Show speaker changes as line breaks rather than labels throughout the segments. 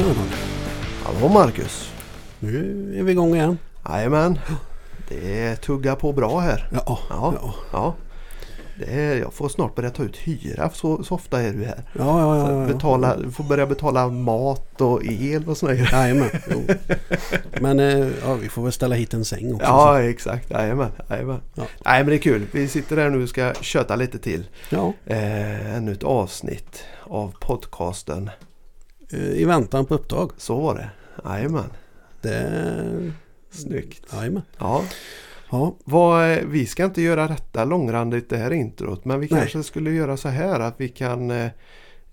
Tjena Daniel.
Hallå Marcus!
Nu är vi igång igen.
Jajamän. Det tuggar på bra här.
Ja,
Ja.
ja,
ja. Det är, jag får snart börja ta ut hyra, så, så ofta är du här.
ja, ja, ja, ja.
Betala, du får börja betala mat och el och sådär.
Jajamän. Jo. Men eh, ja, vi får väl ställa hit en säng också.
Ja, exakt. Jajamän. Jajamän.
Ja.
Nej, men det är kul. Vi sitter här nu och ska köta lite till.
ja.
Eh, ännu ett avsnitt av podcasten.
I väntan på upptag.
Så var det. Jajamän.
Det...
Snyggt.
Jajamän.
Ja.
Ja,
Vad, eh, vi ska inte göra detta långrandigt det här introt men vi
Nej.
kanske skulle göra så här att vi kan eh,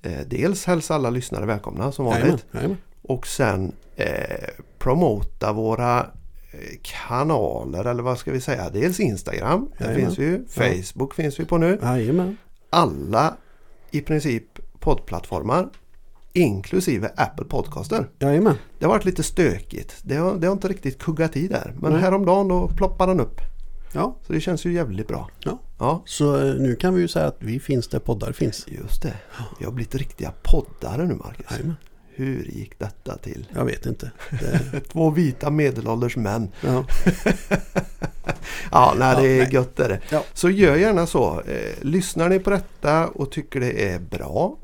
eh, dels hälsa alla lyssnare välkomna som
jajamän.
vanligt
jajamän.
och sen eh, promota våra eh, kanaler eller vad ska vi säga. Dels Instagram, där
Jajamän.
finns vi ju. Facebook finns vi på nu.
Jajamän.
Alla i princip poddplattformar inklusive Apple Podcaster.
Jajamän.
Det har varit lite stökigt. Det har, det har inte riktigt kuggat i där. Men
Nej.
häromdagen då ploppar den upp.
Ja,
Så det känns ju jävligt bra.
Ja.
Ja,
så eh, nu kan vi ju säga att vi finns där poddar finns.
just det. Vi har blivit riktiga poddare nu Marcus.
Jajamän.
Hur gick detta till?
Jag vet inte. Det,
Två vita medelålders män.
ja.
Ja, nej, det är
nej.
gött är det.
Ja.
Så gör gärna så. Eh, lyssnar ni på detta och tycker det är bra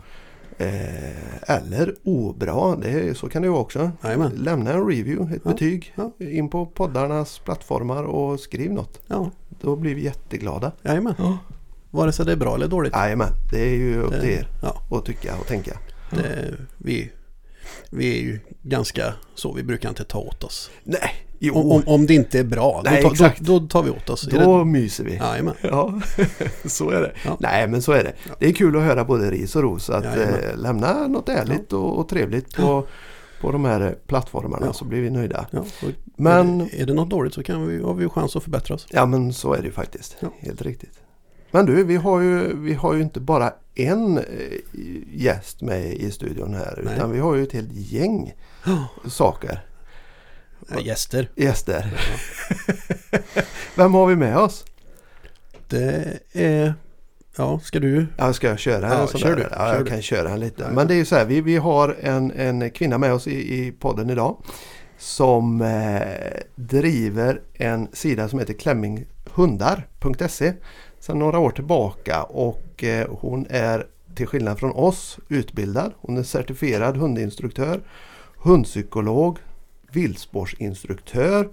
eh, eller obra, det så kan det vara också.
Jajamän.
Lämna en review, ett
Ja,
betyg
ja.
in på poddarnas plattformar och skriv något.
ja,
Då blir vi jätteglada.
jajamän. Vare sig det är bra eller dåligt.
Jajamän, det är ju upp till
Det-
er
Ja,
att tycka och tänka.
det, vi, vi är ju ganska så. Vi brukar inte ta åt oss.
Nej, jo,
Om, om, det inte är bra,
Nej,
då, ta, då, då tar vi åt oss.
Då
det-
myser vi.
Jajamän.
Ja, så är det.
Ja.
Nej, men så är det. Det är kul att höra både ris och ros. Att eh, lämna något ärligt och, och trevligt på, på de här eh, plattformarna så blir vi nöjda. Men-
är, det, är det något dåligt så kan vi, har vi chans att förbättra oss.
Ja, men så är det ju faktiskt. Helt riktigt. Men du, vi har ju, vi har ju inte bara en eh, gäst med i studion här.
Nej.
Utan vi har ju ett helt gäng saker.
Ja, gäster.
Gäster. Vem har vi med oss?
Det är... Ja, ska du?
Ja, ska jag köra
Ja, kör
där?
du,
Ja,
kör
jag
du.
kan köra en lite. Men det är ju så här, vi, vi har en, en kvinna med oss i, i podden idag. Som eh, driver en sida som heter klemminghundar.se sedan några år tillbaka. Och eh, hon är till skillnad från oss utbildad. Hon är certifierad hundinstruktör, hundpsykolog, viltspårsinstruktör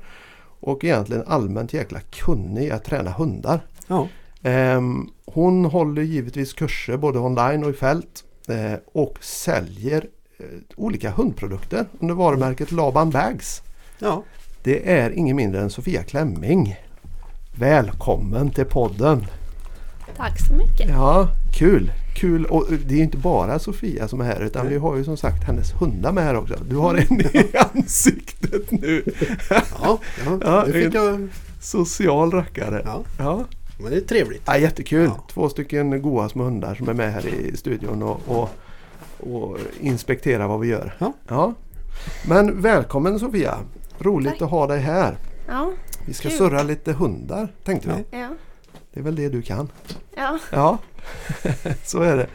och egentligen allmänt jäkla kunnig i att träna hundar.
Ja,
Ehm, hon håller givetvis kurser både online och i fält eh, och säljer eh, olika hundprodukter under varumärket Laban Bags.
ja.
Det är ingen mindre än Sofia Klemming. Välkommen till podden!
Tack så mycket.
Ja, kul! Kul! Och det är inte bara Sofia som är här utan
Nej.
vi har ju som sagt hennes hundar med här också. Du har en i ansiktet nu!
Ja, ja,
Ja,
fick jag...
Social rackare!
Ja,
Ja.
men det är trevligt.
Ja, jättekul!
Ja.
Två stycken goa små hundar som är med här i studion och, och, och inspekterar vad vi gör.
Ja.
Men välkommen Sofia! Roligt
Tack.
att ha dig här.
Ja,
Vi ska
Kul.
surra lite hundar tänkte vi.
ja,
Det är väl det du kan.
ja.
Ja, så är det.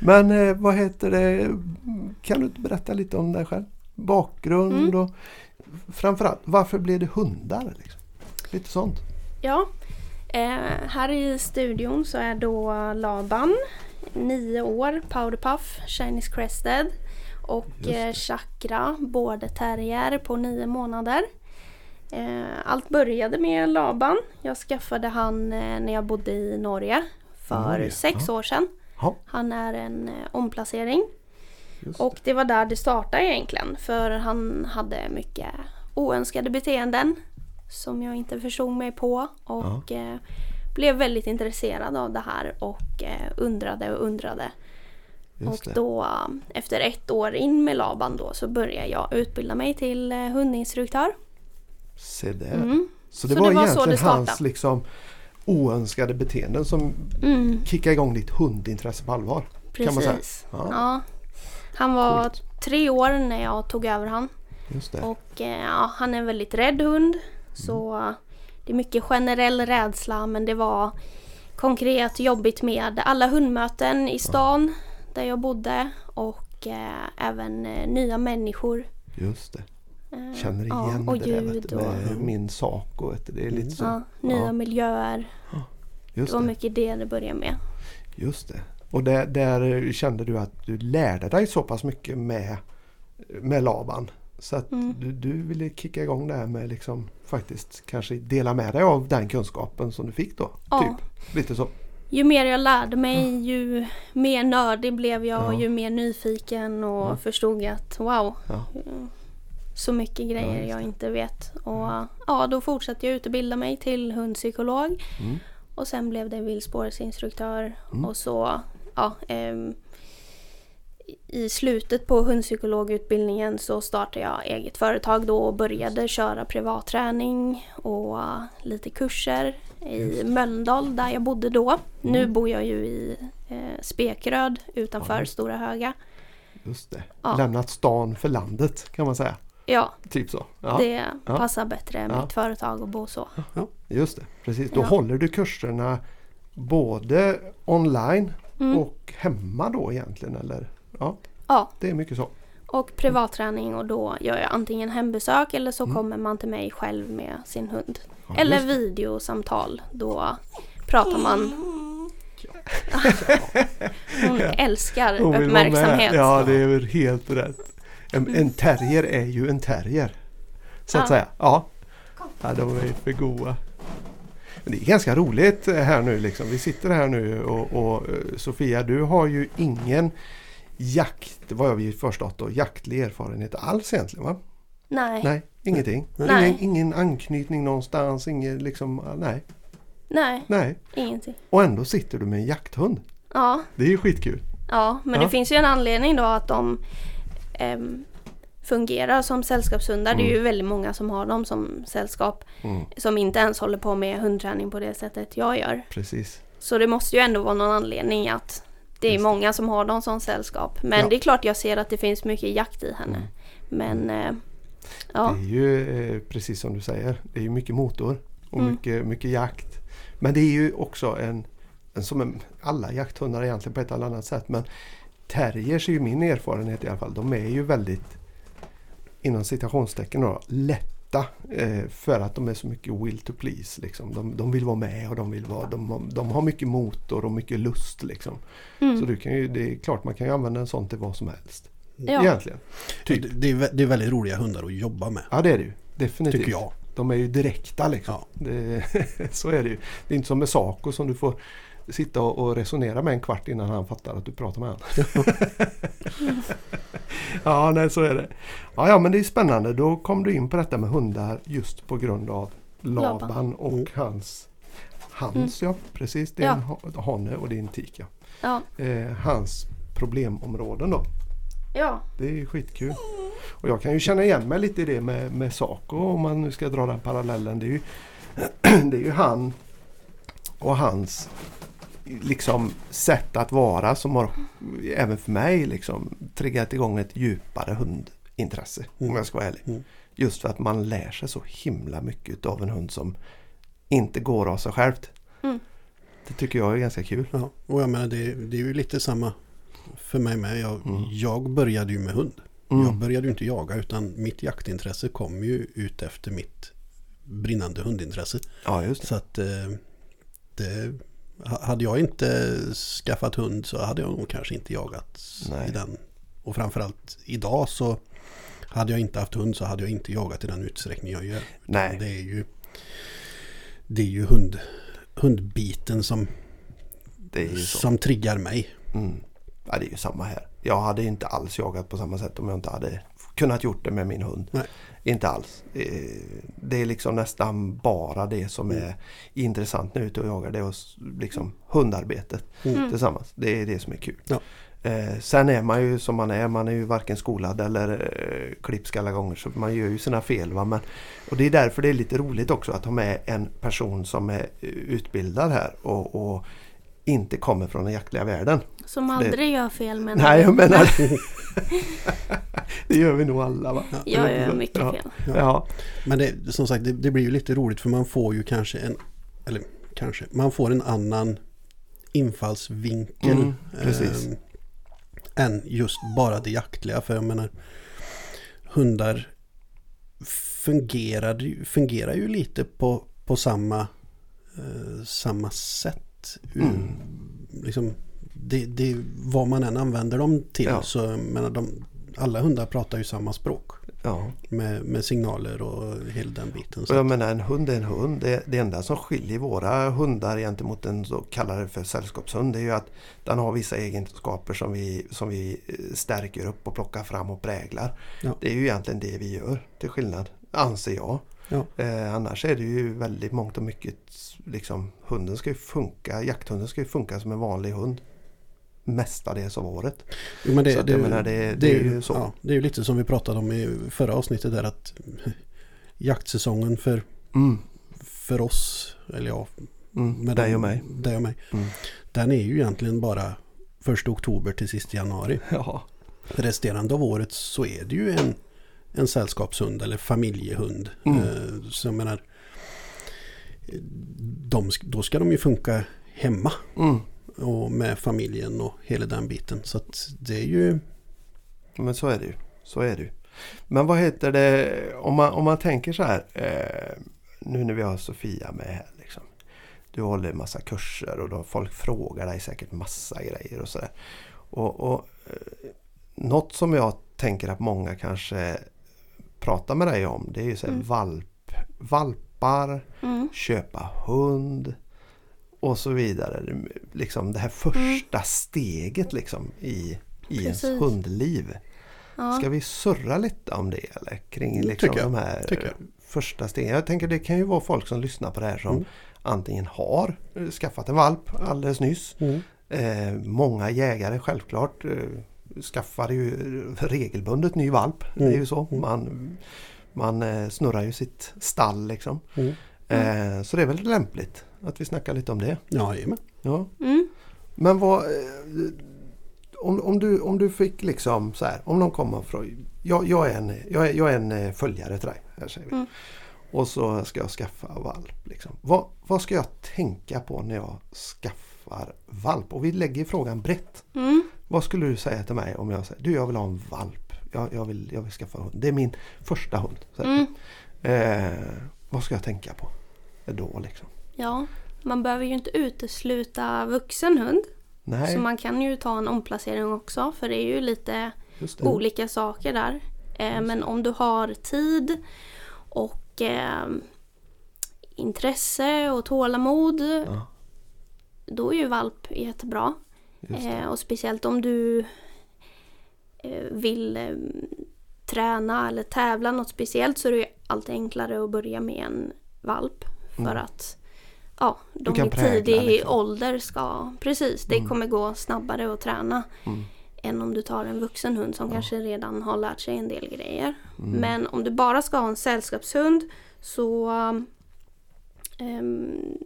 Men eh, vad heter det? Kan du inte berätta lite om dig själv? Bakgrund
Mm.
och framförallt varför blev det hundar? Liksom? Lite sånt.
ja. Eh, här i studion så är då Laban, nio år, Powderpuff, Chinese Crested och eh, Chakra, både terrier på nio månader. Eh, allt började med Laban. Jag skaffade han eh, när jag bodde i Norge för
Norge,
sex år sedan.
Ja,
Han är en eh, omplacering.
just
Och det var där det startade egentligen. För han hade mycket oönskade beteenden. Som jag inte förstod mig på. Och eh, blev väldigt intresserad av det här och undrade och undrade.
Just
och
det.
då efter ett år in med Laban då så började jag utbilda mig till hundinstruktör.
Se där.
Mm.
Så det
Så
var
det var så
egentligen hans liksom oönskade beteenden som
Mm,
kickade igång ditt hundintresse på allvar. Kan man säga.
precis.
Ja.
Ja. Han var
Coolt.
tre år när jag tog över han.
Just det.
Och eh, ja, han är en väldigt rädd hund. Så
Mm.
eh, det är mycket generell rädsla men det var konkret jobbigt med alla hundmöten i stan där jag bodde och eh, även eh, nya människor.
Just det.
Eh,
Känner
ja,
igen
och
det där vet
och
med min sak och vet det är lite så.
ja, nya
Ja.
miljöer.
Just
Det var
det.
mycket det det började med.
Just det. Och där, där kände du att du lärde dig så pass mycket med, med Laban. Så att
Mm.
du, du ville kicka igång det här med liksom faktiskt kanske dela med dig av den kunskapen som du fick då.
Ja.
Typ. Lite så.
Ju mer jag lärde mig ju mer nördig blev jag och
Ja.
ju mer nyfiken och
Ja.
förstod att wow,
Ja.
Så mycket grejer
Ja,
jag inte vet. Och ja, då fortsatte jag utbilda mig till hundpsykolog.
Mm.
Och sen blev det vildspårsinstruktör.
Mm.
Och så, ja, ehm, i slutet på hundpsykologutbildningen så startade jag eget företag då och började köra privatträning och lite kurser i Mölndal där jag bodde då. Nu bor jag ju i eh, Spekeröd utanför
Ja,
Stora Höga.
Just det.
Ja.
Lämnat stan för landet kan man säga.
Ja,
Typ så. Ja,
det
ja.
passar bättre
Ja.
mitt företag att bo så.
Just det. Precis. Då
Ja.
håller du kurserna både online
Mm.
och hemma då egentligen eller? Ja,
Ja,
det är mycket så.
och privatträning och då gör jag antingen hembesök eller så
Mm.
kommer man till mig själv med sin hund.
Ja,
Eller videosamtal. Då pratar man. Hon älskar
Hon
uppmärksamhet.
Ja, det är väl helt rätt. En, en terrier är ju en terrier. Så att
Ja.
säga. Ja. ja, de är för goa. Men det är ganska roligt här nu liksom. Vi sitter här nu och, och eh, Sofia du har ju ingen jakt, vad har vi förstått då, jaktlig erfarenhet alls egentligen va?
Nej, nej,
Nej, ingenting.
Nej.
Ingen, ingen anknytning någonstans, ingen liksom, nej, nej.
ingenting.
Och ändå sitter du med en jakthund.
Ja,
Det är ju skitkul.
ja men
Ja.
det finns ju en anledning då att de ehm, fungerar som sällskapshundar. Det är ju väldigt många som har dem som sällskap.
Mm,
Som inte ens håller på med hundträning på det sättet jag gör.
precis.
Så det måste ju ändå vara någon anledning att det är
Just
många som har dem som sällskap. Men
Ja.
det är klart jag ser att det finns mycket jakt i henne.
Mm.
Men eh, ja,
Det är ju eh, precis som du säger. Det är ju mycket motor och
Mm.
mycket, mycket jakt. Men det är ju också en, en som en, alla jakthundar egentligen på ett eller annat sätt. Men terriers är ju min erfarenhet i alla fall. De är ju väldigt inom citationstecken då, lätta eh, för att de är så mycket will to please. Liksom. De, de vill vara med och de, vill vara, de, har- de har mycket motor och mycket lust. Liksom.
mm,
Så du kan ju, det är klart man kan ju använda en sån till vad som helst.
ja.
Egentligen. Typ.
Det, det, är, det är väldigt roliga hundar att jobba med.
Ja det är det ju. Definitivt.
Tycker jag.
De är ju direkta liksom.
Ja.
Det, så är det ju. Det är inte som med Saco som du får sitta och resonera med en kvart innan han fattar att du pratar med honom. ja, nej så är det. Ja, ja, men det är spännande. Då kom du in på detta med hundar just på grund av Laban,
Laban.
och
Mm.
hans Hans ja, precis. Det är
Ja.
hane och det är en tik. Ja.
Ja,
Eh, hans problemområden då.
ja,
Det är ju skitkul. Och jag kan ju känna igen mig lite i det med, med Saco om man nu ska dra den parallellen. Det är ju, det är ju han och hans liksom sätt att vara som har även för mig liksom triggat igång ett djupare hundintresse om
Mm.
jag ska vara ärlig.
Mm.
Just för att man lär sig så himla mycket av en hund som inte går av sig självt.
Mm.
Det tycker jag är ganska kul.
Ja, och jag menar det, det är ju lite samma för mig med. Jag,
Mm.
jag började ju med hund.
Mm.
Jag började ju inte jaga utan mitt jaktintresse kom ju ut efter mitt brinnande hundintresse.
Ja, just det.
Så att eh, det, hade jag inte skaffat hund så hade jag nog kanske inte jagat
Nej.
i den. Och framförallt idag så hade jag inte haft hund så hade jag inte jagat i den utsträckning jag gör.
Nej.
Det är ju, det är ju hund, hundbiten som, som triggar mig.
Mm. Ja, det är ju samma här. Jag hade inte alls jagat på samma sätt om jag inte hade kunnat gjort det med min hund.
Nej.
Inte alls. Eh, Det är liksom nästan bara det som
Mm.
är intressant när jag är ute och jagar. Det är liksom hundarbetet
Mm.
tillsammans. Det är det som är kul.
Ja.
Eh, sen är man ju som man är. Man är ju varken skolad eller eh, klipsk alla gånger. Så man gör ju sina fel. Va? Men, och det är därför det är lite roligt också att ha med en person som är utbildad här och, och inte kommer från den jaktliga världen.
Som
det-
aldrig gör fel men
Nej, jag menar... det gör vi nog alla va?
jag gör mycket
ja.
fel.
Ja.
Men det, som sagt, det, det blir ju lite roligt för man får ju kanske en, eller kanske, man får en annan infallsvinkel.
Mm, precis.
eh, än just bara det jaktliga. För jag menar, hundar fungerar, ju- fungerar ju lite på, på samma, eh, samma sätt.
Mm.
Liksom, det, det, vad man än använder dem till
Ja.
så menar, de, alla hundar pratar ju samma språk.
ja.
Med, med signaler och hela den biten. Så
jag menar en hund är en hund. Det, det enda som skiljer våra hundar gentemot en så kallade för sällskapshund det är ju att den har vissa egenskaper som vi, som vi stärker upp och plockar fram och präglar.
Ja.
Det är ju egentligen det vi gör till skillnad, anser jag.
Ja.
Eh, annars är det ju väldigt mångt och mycket liksom hunden ska ju funka, jakthunden ska ju funka som en vanlig hund. Mestadels av året.
jo, men det,
så att
det,
jag menar, det- det är ju så.
Ja, det är ju lite som vi pratade om i förra avsnittet där att jaktsäsongen för,
Mm.
för oss, eller ja,
Mm.
med
Dig och mig.
dig och mig.
Mm.
Den är ju egentligen bara första oktober till sista januari.
Ja.
Resterande av året så är det ju en, en sällskapshund eller familjehund.
Mm.
Eh, så jag menar, de, då ska de ju funka hemma
Mm.
Och med familjen och hela den biten. Så att det är ju...
Men så är det ju. Så är det ju. Men vad heter det om man, om man tänker så här. Eh, nu när vi har Sofia med här. Liksom. Du håller en massa kurser och då folk frågar dig säkert massa grejer och sådär. Och, och, eh, något som jag tänker att många kanske pratar med dig om det är ju så här
Mm.
valp, valpar,
Mm.
köpa hund och så vidare. Liksom det här första steget liksom i, i ens hundliv.
Ja.
Ska vi surra lite om det eller? Kring
Mm,
liksom
tycker jag.
de här
Tycker
första stegen. Jag tänker det kan ju vara folk som lyssnar på det här som
Mm.
antingen har eh, skaffat en valp alldeles nyss.
Mm.
Eh, många jägare självklart eh, skaffar ju regelbundet ny valp. Det är ju så.
Mm.
Man, man eh, snurrar ju sitt stall liksom.
Mm.
Eh, så det är väl lämpligt att vi snackar lite om det.
Ja, jajamän.
Ja.
Mm.
Men vad... eh, Om, om, du, om du fick liksom så här, om någon kommer från... Jag, jag, är, en, jag, är, jag är en eh, följare till dig, här säger vi.
Mm.
Och så ska jag skaffa valp. Liksom. Vad, vad ska jag tänka på när jag skaffar valp? Och vi lägger frågan brett.
Mm.
Vad skulle du säga till mig om jag säger du jag vill ha en valp. Jag, jag, vill, jag vill skaffa hund. Det är min första hund.
Mm.
Eh, vad ska jag tänka på då liksom?
Ja, man behöver ju inte utesluta vuxen hund.
Nej,
Så man kan ju ta en omplacering också för det är ju lite olika saker där. Eh, men om du har tid och eh, intresse och tålamod
Ja,
då är ju valp jättebra. Eh, och speciellt om du eh, vill eh, träna eller tävla något speciellt så är det ju alltid enklare att börja med en valp. För
Mm.
att ja, de i tidig
liksom.
ålder ska... Precis, det
Mm.
kommer gå snabbare att träna
Mm.
än om du tar en vuxen hund som
Ja.
kanske redan har lärt sig en del grejer.
Mm.
Men om du bara ska ha en sällskapshund så ehm,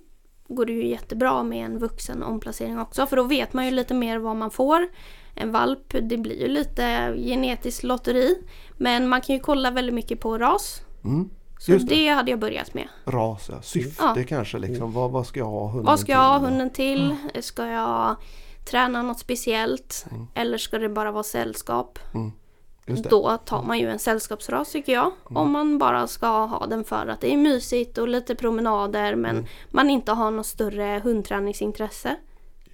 går det ju jättebra med en vuxen omplacering också. För då vet man ju lite mer vad man får. En valp, det blir ju lite genetiskt lotteri. Men man kan ju kolla väldigt mycket på ras.
Mm.
Så
det.
det. hade jag börjat med.
Ras, syfte
Ja.
kanske. Liksom. Vad, vad ska jag ha hunden
Vad ska jag ha hunden till? Ska jag träna något speciellt?
Mm.
Eller ska det bara vara sällskap?
Det.
Då tar man ju en sällskapsras tycker jag.
Mm.
Om man bara ska ha den för att det är mysigt och lite promenader men
Mm.
man inte har något större hundträningsintresse.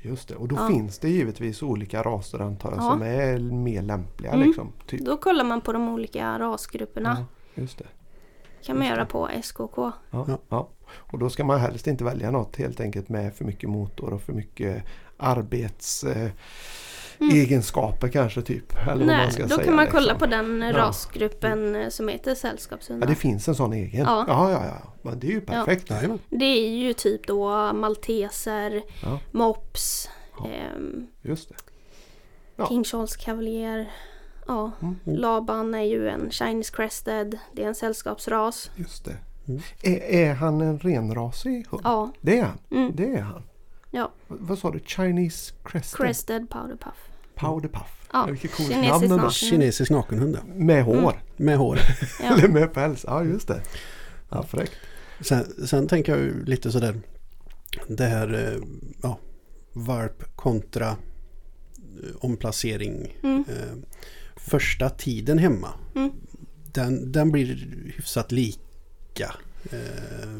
Just det. Och då
Ja.
finns det givetvis olika raser antar jag
Ja.
som är mer lämpliga.
Mm.
Liksom. Typ.
Då kollar man på de olika rasgrupperna.
Just det.
Kan man göra på SKK.
Ja,
Ja.
ja. Och då ska man helst inte välja något helt enkelt med för mycket motor och för mycket arbets... Eh,
Mm.
egenskaper kanske typ. Eller vad man
Nej,
ska
då
säga,
kan man
liksom.
kolla på den
Ja.
rasgruppen eh, som heter
Ja,
sällskapshundar.
det finns en sån egen.
Ja.
Ja, ja, ja. Men det är ju perfekt.
Jajamän.
Det är ju typ då malteser,
Ja.
mops,
Ja.
ehm,
Just det. Ja.
King Charles Cavalier. Ja,
Mm.
Laban är ju en Chinese Crested. Det är en sällskapsras.
Just det.
Mm.
Är, är han en renrasig hund?
Ja,
Det är han.
mm.
Det är han.
Ja.
Vad, vad sa du? Chinese Crested?
Crested Powder Puff.
Powder Puff.
Ja,
Vilket coolt
kinesisk
namn.
Kinesisk nakenhund.
Med hår.
Med hår.
Ja.
Eller med päls. Ja, just det. Ja, fräckt.
Sen, sen tänker jag ju lite sådär. Det här eh, ja, varp kontra eh, omplacering.
Mm.
Eh, första tiden hemma.
Mm.
Den, den blir hyfsat lika. Eh,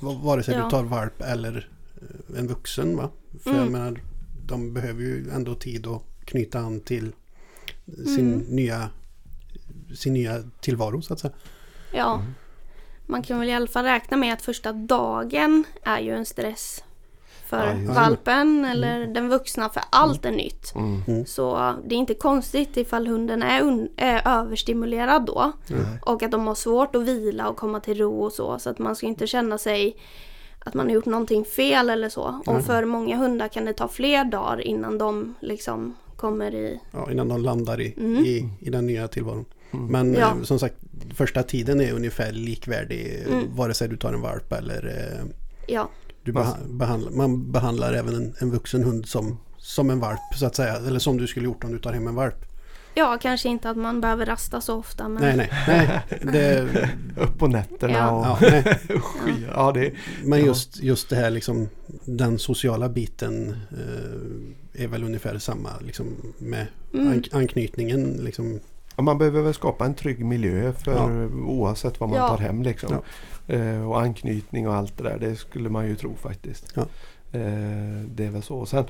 va- vare sig
Ja.
du tar varp eller eh, en vuxen. Va? För jag
Mm.
menar, de behöver ju ändå tid att knyta an till sin,
Mm.
nya, sin nya tillvaro så att säga.
Ja. Man kan väl i alla fall räkna med att första dagen är ju en stress för
det.
valpen eller den vuxna för allt är nytt.
Mm.
Så det är inte konstigt ifall hunden är, un- är överstimulerad då.
Nej.
Och att de har svårt att vila och komma till ro och så. Så att man ska inte känna sig att man har gjort någonting fel eller så. Och för många hundar kan det ta fler dagar innan de liksom kommer i...
Ja, innan de landar i,
Mm.
i, i den nya tillvaron.
Mm.
Men
Ja.
eh, som sagt, första tiden är ungefär likvärdig
Mm.
vare sig du tar en valp eller eh,
Ja,
beha- behandlar, man behandlar även en, en vuxen hund som, som en valp så att säga. Eller som du skulle gjort om du tar hem en valp.
ja kanske inte att man behöver rasta så ofta men...
Nej, nej, nej. Det,
Upp på nätterna
Ja.
och
ja, nej.
skya. Ja, det,
Men
Ja.
just, just det här liksom den sociala biten eh, är väl ungefär samma liksom med
Mm.
ank- anknytningen liksom.
ja, man behöver väl skapa en trygg miljö för oavsett vad man
Ja.
tar hem. Liksom. Eh, och anknytning och allt det där. Det skulle man ju tro faktiskt.
Ja.
Eh, det är väl så. Sen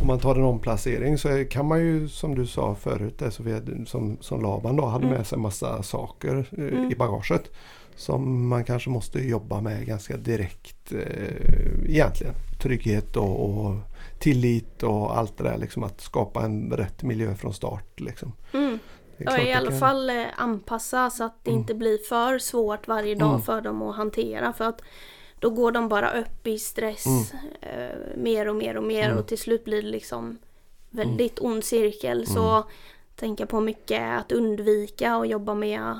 om man tar en omplacering så kan man ju som du sa förut, det, så vi, som, som Laban då hade
Mm.
med sig massa saker eh,
Mm.
i bagaget. Som man kanske måste jobba med ganska direkt eh, egentligen. Trygghet och, och tillit och allt det där. Liksom att skapa en rätt miljö från start. Liksom.
Mm. Ja, i alla
kan-
fall eh, anpassa så att det
Mm.
inte blir för svårt varje dag
Mm.
för dem att hantera. För att då går de bara upp i stress eh, mer och mer och mer
Mm.
och till slut blir det liksom väldigt ond cirkel. Så
Mm.
tänka på mycket att undvika och jobba med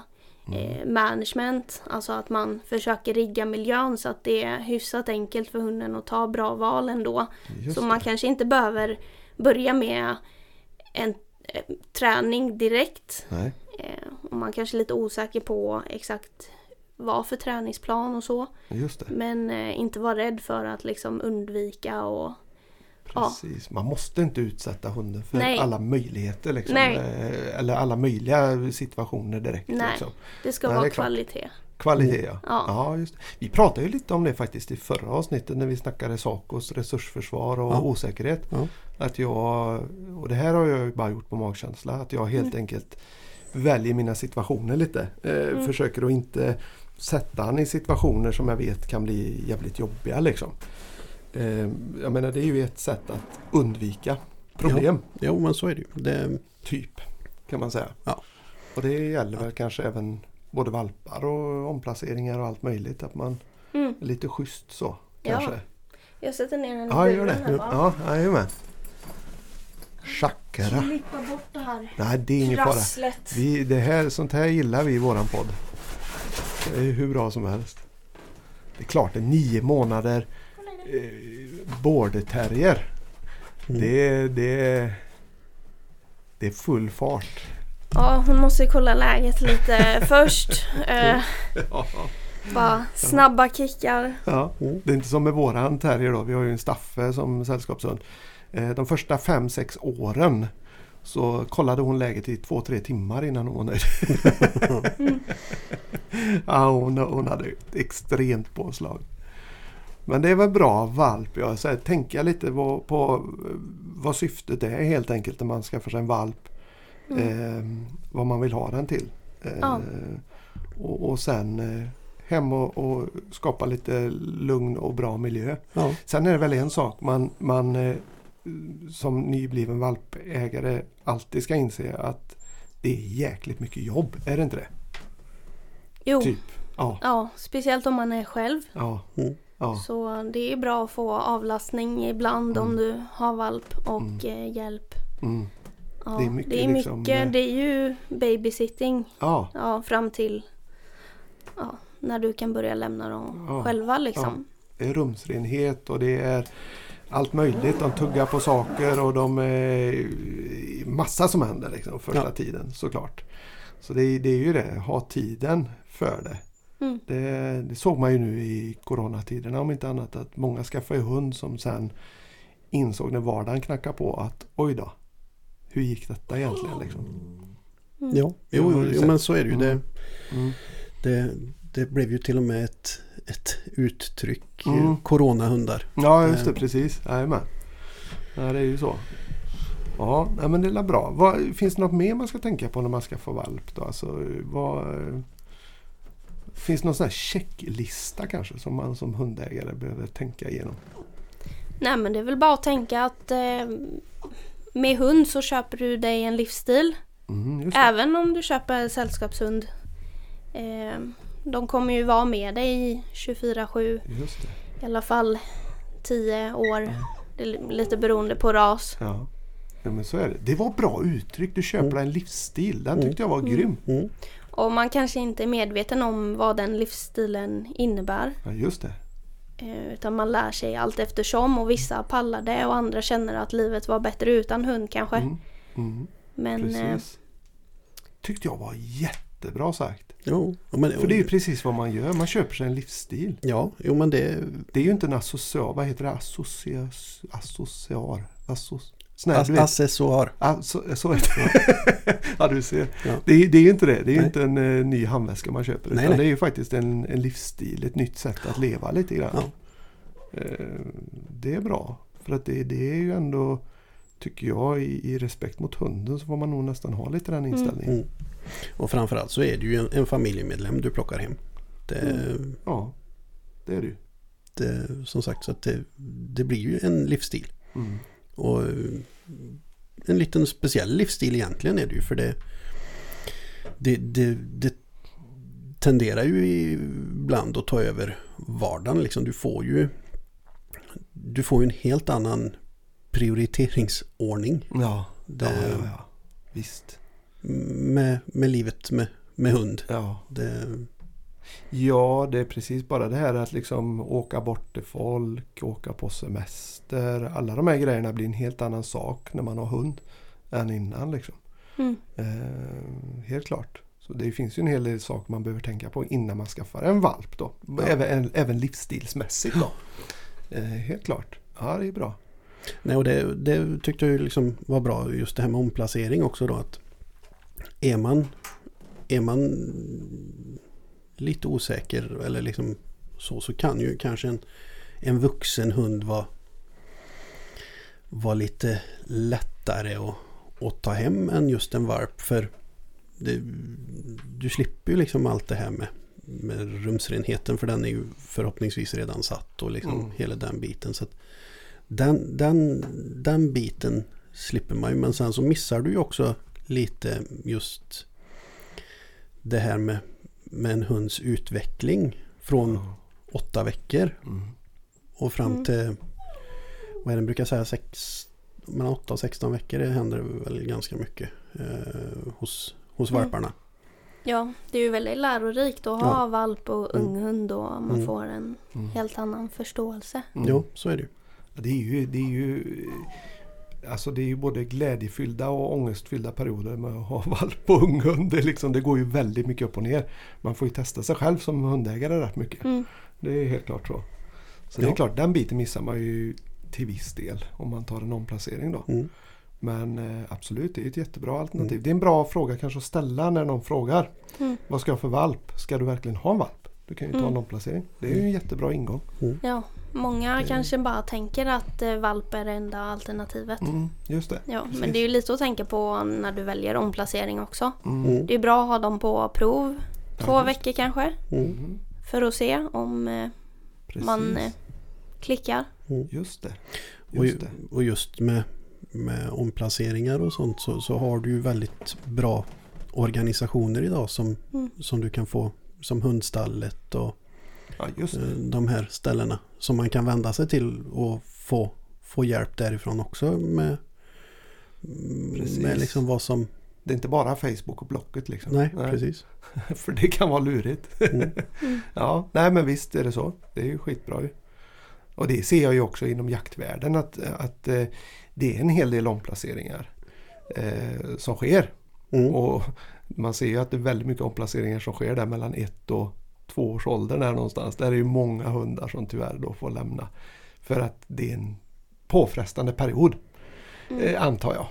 Mm.
eh, management. Alltså att man försöker rigga miljön så att det är hyfsat enkelt för hunden att ta bra val ändå.
Just
Så man
det.
kanske inte behöver börja med en träning direkt.
Nej.
Eh, och man kanske är lite osäker på exakt vad för träningsplan och så.
Just det.
Men eh, inte vara rädd för att liksom undvika och Ja.
Precis. Man måste inte utsätta hunden för
Nej.
alla möjligheter. Liksom.
Nej.
Eh, Eller alla möjliga situationer direkt.
Nej.
Liksom.
det ska
Nej, det
vara
klart.
kvalitet.
Kvalitet ja.
Ja.
ja just det. Vi pratade ju lite om det faktiskt i förra avsnittet när vi snackade Sacos resursförsvar och
Ja.
osäkerhet.
Ja.
Att jag, och det här har jag ju bara gjort på magkänsla, att jag helt
Mm.
enkelt väljer mina situationer lite. Eh,
Mm.
Försöker att inte sätta han i situationer som jag vet kan bli jävligt jobbiga. Liksom. Eh, jag menar det är ju ett sätt att undvika problem.
Jo men så är det ju. Det,
Typ kan man säga.
Ja.
Och det gäller väl kanske även både valpar och omplaceringar och allt möjligt. Att man
Mm.
är lite schysst så.
Ja.
Kanske.
Jag sätter ner den i
Ja, gör
buren här
det.
bara.
Ja, jajamän. Chakra.
Klippa bort det här
Nej, det är ingen fara. Vi, det här, sånt här gillar vi i våran podd. Det är hur bra som helst. Det är klart, en nio månader eh, border terrier.
mm.
Det, det, det är full fart.
Ja, hon måste kolla läget lite först. Eh,
Ja.
bara snabba kickar.
Ja. Det är inte som med våran terrier då. Vi har ju en Staffe som sällskapshund. Eh, De första fem sex åren så kollade hon läget i två, tre timmar innan hon var nöjd.
Mm.
ja, hon, hon hade ett extremt påslag. Men det är väl bra valp. Jag här, tänka lite på, på eh, vad syftet är helt enkelt när man skaffar sig en valp.
Mm.
Eh, vad man vill ha den till. Eh,
Ja.
och, och sen eh, hem och, och skapa lite lugn och bra miljö.
Ja.
Sen är det väl en sak man, man eh, som nybliven valpägare alltid ska inse att det är jäkligt mycket jobb. Är det inte det?
Jo,
Typ. Ja.
ja, speciellt om man är själv.
Ja.
Mm.
ja.
Så det är bra att få avlastning ibland om
Mm.
du har valp och eh, hjälp.
Mm.
Ja,
Det är mycket
det är,
liksom,
mycket,
eh,
det är ju babysitting
ja.
ja, fram till ja, när du kan börja lämna dem
Ja,
själva liksom.
Det är rumsrenhet och det är allt möjligt. De tuggar på saker och de är massa som händer liksom första
Ja.
tiden såklart. Så det, det är ju det, ha tiden för det.
Mm.
det. Det såg man ju nu i coronatiderna om inte annat att många skaffade hund som sen insåg när vardagen knackade på att oj då, hur gick detta egentligen liksom?
Mm.
Ja, jo, jo
sett-
men så är det ju. Det,
Mm. Mm.
det, det blev ju till och med ett, ett uttryck.
Mm.
Mm. Coronahundar.
Ja just det,
Eh.
precis. Jajamän. Ja, det är ju så. Ja, men det är bra. Vad, finns det något mer man ska tänka på när man ska få valp? Då? Alltså, vad, finns det någon sån här checklista kanske som man som hundägare behöver tänka igenom?
Nej men det är väl bara att tänka att eh, med hund så köper du dig en livsstil.
Mm.
Även om du köper sällskapshund. Eh, de kommer ju vara med dig 24-7
Just det.
i alla fall 10 år. Det är lite beroende på ras.
Ja. ja, men så är det. Det var bra uttryck. Du köper
Mm.
en livsstil. Den tyckte jag var
Mm.
grym.
Mm.
Och man kanske inte är medveten om vad den livsstilen innebär.
Ja, just det.
Eh, Utan man lär sig allt eftersom och vissa pallar det och andra känner att livet var bättre utan hund kanske.
Mm. Mm,
Men eh,
precis. Tyckte jag var jättebra sagt.
Jo, men,
För det är ju precis vad man gör. Man köper sig en livsstil.
Ja, jo men det...
Det är ju inte en associar, vad heter det? Associar? Assos, vet.
accessoar.
Ah, så, så heter det. ja du ser.
Ja.
Det, är- det är ju inte det. Det är ju inte en eh, ny handväska man köper.
Nej,
utan
nej.
det är ju faktiskt en, en livsstil, ett nytt sätt att leva lite grann.
Ja.
Eh, det är bra. För att det, det är ju ändå, tycker jag, i, i respekt mot hunden så får man nog nästan ha lite den inställningen.
Mm. Och framförallt så är det ju en, en familjemedlem du plockar hem. Det,
Mm. Ja, det är det ju.
det, som sagt så det, det blir ju en livsstil.
Mm.
Och eh, en liten speciell livsstil egentligen är det ju för det det, det, det tenderar ju ibland att ta över vardagen. Liksom. Du får ju du får ju en helt annan prioriteringsordning
Ja,
det,
ja, ja, ja. Visst.
Med, med livet med, med hund.
Ja.
Det,
Ja, det är precis bara det här att liksom åka bort till folk, åka på semester. Alla de här grejerna blir en helt annan sak när man har hund än innan. Liksom.
mm,
Eh, helt klart. Så det finns ju en hel del saker man behöver tänka på innan man skaffar en valp. Då. Även, även livsstilsmässigt. Då. Eh, helt klart. Ja, det är bra.
nej, och det, det tyckte jag ju liksom var bra just det här med omplacering också då. Att är man, är man lite osäker eller liksom så, så kan ju kanske en, en vuxen hund vara, vara lite lättare att, att ta hem än just en valp. För det, du slipper ju liksom allt det här med, med rumsrenheten för den är ju förhoppningsvis redan satt och liksom
Mm.
hela den biten. Så den, den, den biten slipper man ju men sen så missar du ju också lite just det här med, med en hunds utveckling från
Ja.
åtta veckor
Mm.
och fram
Mm.
till vad är det den brukar säga sex, mellan 8 och 16 veckor det händer väl ganska mycket eh, hos, hos
Mm.
valparna.
ja, det är ju väldigt lärorikt att ha valp och
Mm.
unghund och man
Mm.
får en
Mm.
helt annan förståelse.
Mm.
Jo, så är det ju.
Ja, Det är ju, det är ju Alltså det är ju både glädjefyllda och ångestfyllda perioder med att ha valp och unghund. Det, liksom, det går ju väldigt mycket upp och ner. Man får ju testa sig själv som hundägare rätt mycket.
Mm.
Det är helt klart så. Så det är
Ja.
klart, den biten missar man ju till viss del om man tar en omplacering då.
Mm.
Men eh, absolut, det är ett jättebra alternativ.
Mm.
Det är en bra fråga kanske att ställa när någon frågar.
Mm.
Vad ska jag för valp? Ska du verkligen ha en valp? Du kan ju ta en
Mm.
omplacering. Det är ju en jättebra ingång.
Ja, många
Det-
kanske bara tänker att eh, valp är det enda alternativet.
Mm, just det.
Ja,
precis.
men det är ju lite att tänka på när du väljer omplacering också.
Mm.
Mm.
Det är bra att ha dem på prov två
Ja,
veckor kanske
Mm.
Mm,
för att se om eh,
precis.
man eh, klickar.
Just det.
Och,
Just det.
och just med, med omplaceringar och sånt så, så har du ju väldigt bra organisationer idag som,
Mm.
som du kan få som hundstallet och
Ja,
eh, de här ställena som man kan vända sig till och få, få hjälp därifrån också med,
Precis.
med liksom vad som...
Det är inte bara Facebook och Blocket liksom.
Nej, precis.
För det kan vara lurigt.
Mm.
ja, nej men visst är det så. Det är ju skitbra ju. Och det ser jag ju också inom jaktvärlden att, att eh, det är en hel del omplaceringar eh, som sker.
Mm.
Och man ser ju att det är väldigt mycket omplaceringar som sker där mellan ett och två års ålder där någonstans. Där är ju många hundar som tyvärr då får lämna. För att det är en påfrestande period.
Mm.
Eh, antar jag.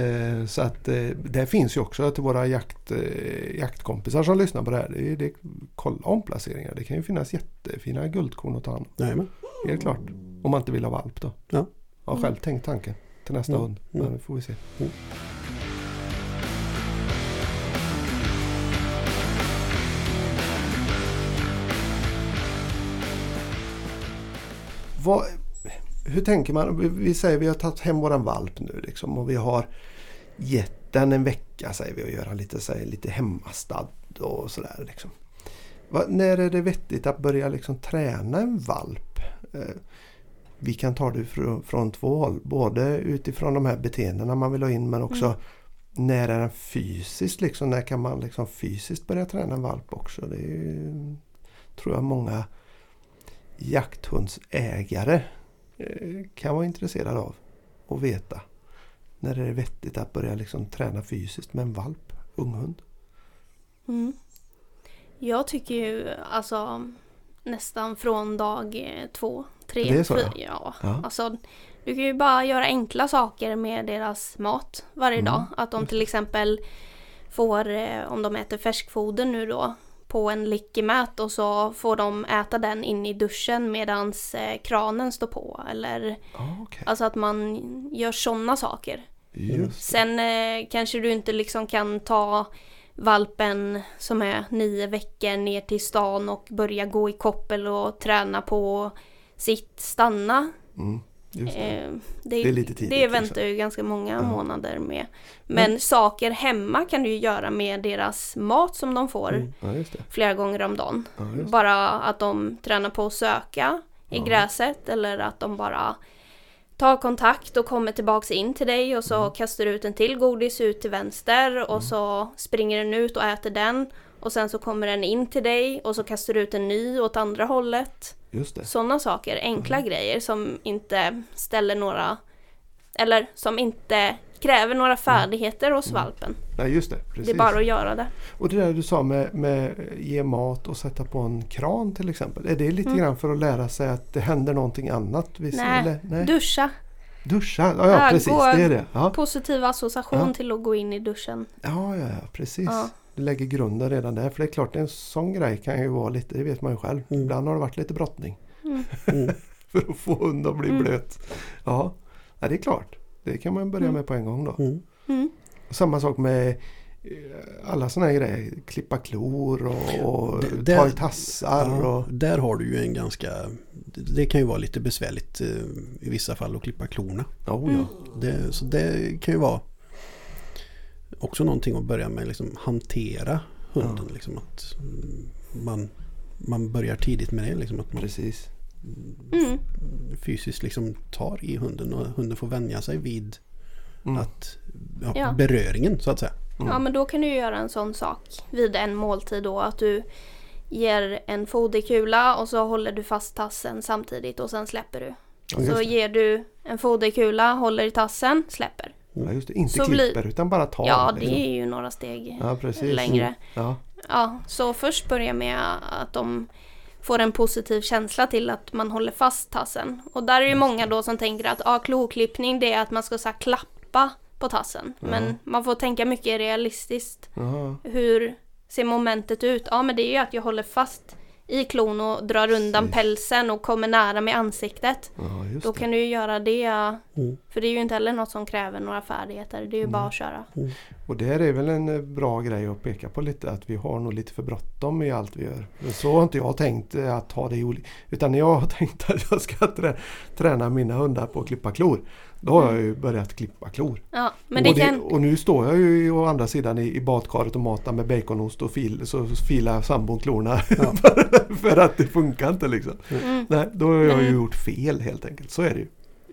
Eh, så att eh, det finns ju också till våra jakt, eh, jaktkompisar som lyssnar på det här. Det är, det, kolla omplaceringar. Det kan ju finnas jättefina guldkorn att ta hand om.
Jajamän.
Helt klart. Om man inte vill ha valp då.
Ja.
Jag har själv tänkt tanken till nästa
Mm.
hund. Men det får vi se.
Mm.
Vad, hur tänker man? Vi- säger vi har tagit hem våran valp nu liksom och vi har gett den en vecka säger vi och göra lite, säger, lite hemmastad och sådär. Liksom. Va, när är det vettigt att börja liksom träna en valp? Eh, vi kan ta det från, från två håll. Både utifrån de här beteendena man vill ha in men också när är den fysiskt liksom? När kan man liksom fysiskt börja träna en valp också? Det är tror jag många jakthundsägare eh, kan vara intresserade av att veta. När är det vettigt att börja liksom träna fysiskt med en valp, unghund?
Mm. Jag tycker ju alltså nästan från dag eh, två, tre,
Det är så,
fyra.
ja.
Ja.
Ja.
Alltså, du kan ju bara göra enkla saker med deras mat varje
Mm,
dag. Att de till exempel får, eh, om de äter färskfoder nu då, på en lickemät och så får de äta den in i duschen medans eh, kranen står på. Eller
Ja, okej.
alltså att man gör sådana saker. Sen eh, kanske du inte liksom kan ta valpen som är nio veckor ner till stan och börja gå i koppel och träna på sitt stanna.
mm, det.
Eh, det,
Det är lite tidigt,
Det väntar
liksom.
ju ganska många
Ja.
månader med. Men saker hemma kan du ju göra med deras mat som de får
Mm.
Ja,
flera gånger om dagen.
Ja.
Bara att de tränar på att söka i gräset eller att de bara tar kontakt och kommer tillbaks in till dig och så
Mm.
kastar du ut en till godis ut till vänster och så springer den ut och äter den. Och sen så kommer den in till dig och så kastar du ut en ny åt andra hållet.
Just det.
Sådana saker, enkla grejer som inte ställer några eller som inte kräver några färdigheter hos valpen.
Nej, just det. Precis.
Det är bara att göra det.
Och det där du sa med, med ge mat och sätta på en kran till exempel. Är det lite grann för att lära sig att det händer någonting annat?
Mm. Nej,
eller- nej.
Duscha.
Duscha, ja, ja
Ja,
precis
gå-
det är det. Ja,
Positiv association
Ja.
till att gå in i duschen.
ja, ja, ja precis. Lägger grunden redan där. För det är klart en sån grej kan ju vara lite, det vet man ju själv.
Mm.
Ibland har det varit lite brottning.
Mm.
Mm.
för att få hund att bli
Mm.
blöt. Ja. ja, det är klart. Det kan man börja
Mm.
med på en gång då.
Mm.
Mm.
Samma sak med eh, alla sådana här grejer. Klippa klor och, och
Det- det-
ta i tassar.
Ja,
Och,
där har du ju en ganska... det- Det kan ju vara lite besvärligt eh, i vissa fall att klippa klorna.
oh,
Mm.
ja.
Det, så det kan ju vara också någonting att börja med liksom hantera hunden.
Ja.
Liksom att mm, man, man börjar tidigt med det. Liksom att man
Precis.
Mm.
fysiskt liksom tar i hunden och hunden får vänja sig vid
Mm.
att, ja,
Ja.
beröringen så att säga.
Mm.
Ja men då kan du göra en sån sak vid en måltid då att du ger en foderkula och så håller du fast tassen samtidigt och sen släpper du.
Ja,
Så ger du en foderkula, håller i tassen, släpper.
Ja, just det. Inte
Så
klipper utan bara tar.
Ja
liksom.
det är ju några steg
ja,
längre.
Ja.
Ja, så först börja med att de får en positiv känsla till att man håller fast tassen. Och där är ju många då som tänker att ja, kloklippning det är att man ska så klappa på tassen. Men
Ja.
man får tänka mycket realistiskt. Hur ser momentet ut? Ja, men det är ju att jag håller fast i klon och drar undan
Precis.
pälsen och kommer nära med ansiktet.
ja,
Då
det.
kan du ju göra det.
Mm.
För det är ju inte heller något som kräver några färdigheter. Det är ju bara att köra.
Och där är väl en eh, bra grej att peka på lite att vi har nog lite för bråttom i allt vi gör. Men så har inte jag tänkt eh, att ha det i olika... Utan jag har tänkt att jag ska trä, träna mina hundar på att klippa klor. Då har jag ju börjat klippa klor.
Ja, men det
och,
kan...
och nu står jag ju å andra sidan i, i badkaret och matar med baconost och fil, så filar sambon klorna.
Ja.
för att det funkar inte liksom.
Mm.
Nej, då har jag ju gjort fel helt enkelt. Så är det ju.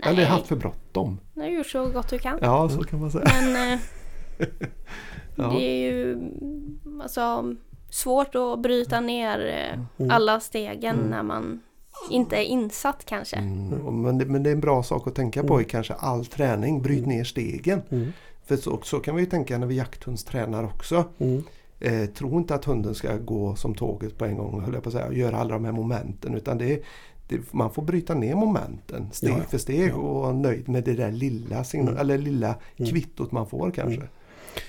Eller
Nej,
haft för bråttom.
du har gjort så gott du kan.
Ja, så kan man säga.
Men eh,
Ja.
det är ju mm, alltså, svårt att bryta ner eh,
Mm.
alla stegen
Mm.
när man inte är insatt kanske.
Mm, men, det, men det är en bra sak att tänka på i
Mm.
kanske all träning. Bryt ner stegen.
Mm.
För så, så kan vi ju tänka när vi jakthundstränar också.
Mm.
Eh, tro inte att hunden ska gå som tåget på en gång höll jag på att säga, och göra alla de här momenten. Utan det, det, man får bryta ner momenten steg
Ja, ja.
för steg
Ja.
och vara nöjd med det där lilla, signal,
Mm.
eller lilla
Mm.
kvittot man får kanske.
Mm.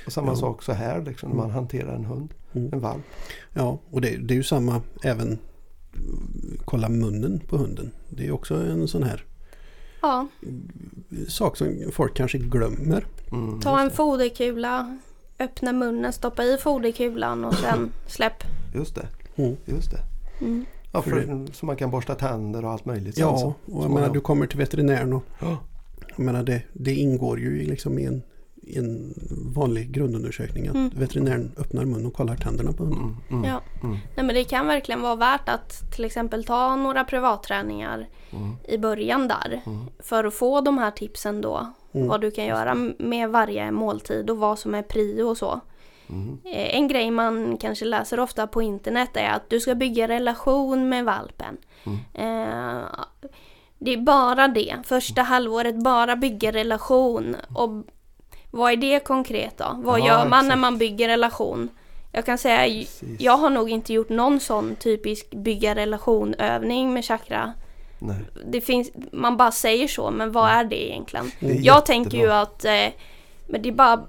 Och samma
Ja.
sak så här liksom, när man hanterar en hund,
Mm.
en valp.
Ja, och det, det är ju samma även kolla munnen på hunden. Det är också en sån här
Ja,
sak som folk kanske glömmer.
Mm,
ta en foderkula, öppna munnen, stoppa i foderkulan och sen släpp.
just det.
Mm.
Just det.
Mm.
Ja,
För
för, så man kan borsta tänder och allt möjligt. sen
Ja,
så.
och jag menar du kommer till veterinären och
Ja.
jag menar, det, det ingår ju i liksom i en, i en vanlig grundundersökning att
Mm.
veterinären öppnar munnen och kollar tänderna på hunden.
Mm, mm,
Ja.
mm,
Nej, men det kan verkligen vara värt att till exempel ta några privatträningar
mm,
i början där.
mm.
För att få de här tipsen då.
Mm.
Vad du kan göra med varje måltid och vad som är prio och så.
Mm.
Eh, En grej man kanske läser ofta på internet är att du ska bygga relation med valpen.
Mm.
Eh, Det är bara det. Första halvåret bara bygga relation. Och vad är det konkret då? Vad
Ja,
gör man när
exakt.
man bygger relation? Jag kan säga,
Precis.
jag har nog inte gjort någon sån typisk bygga relation-övning med chakra.
Nej.
Det finns, man bara säger så, men vad är det egentligen?
Det är
Jag tänker ju
jättebra.
att eh, men det är bara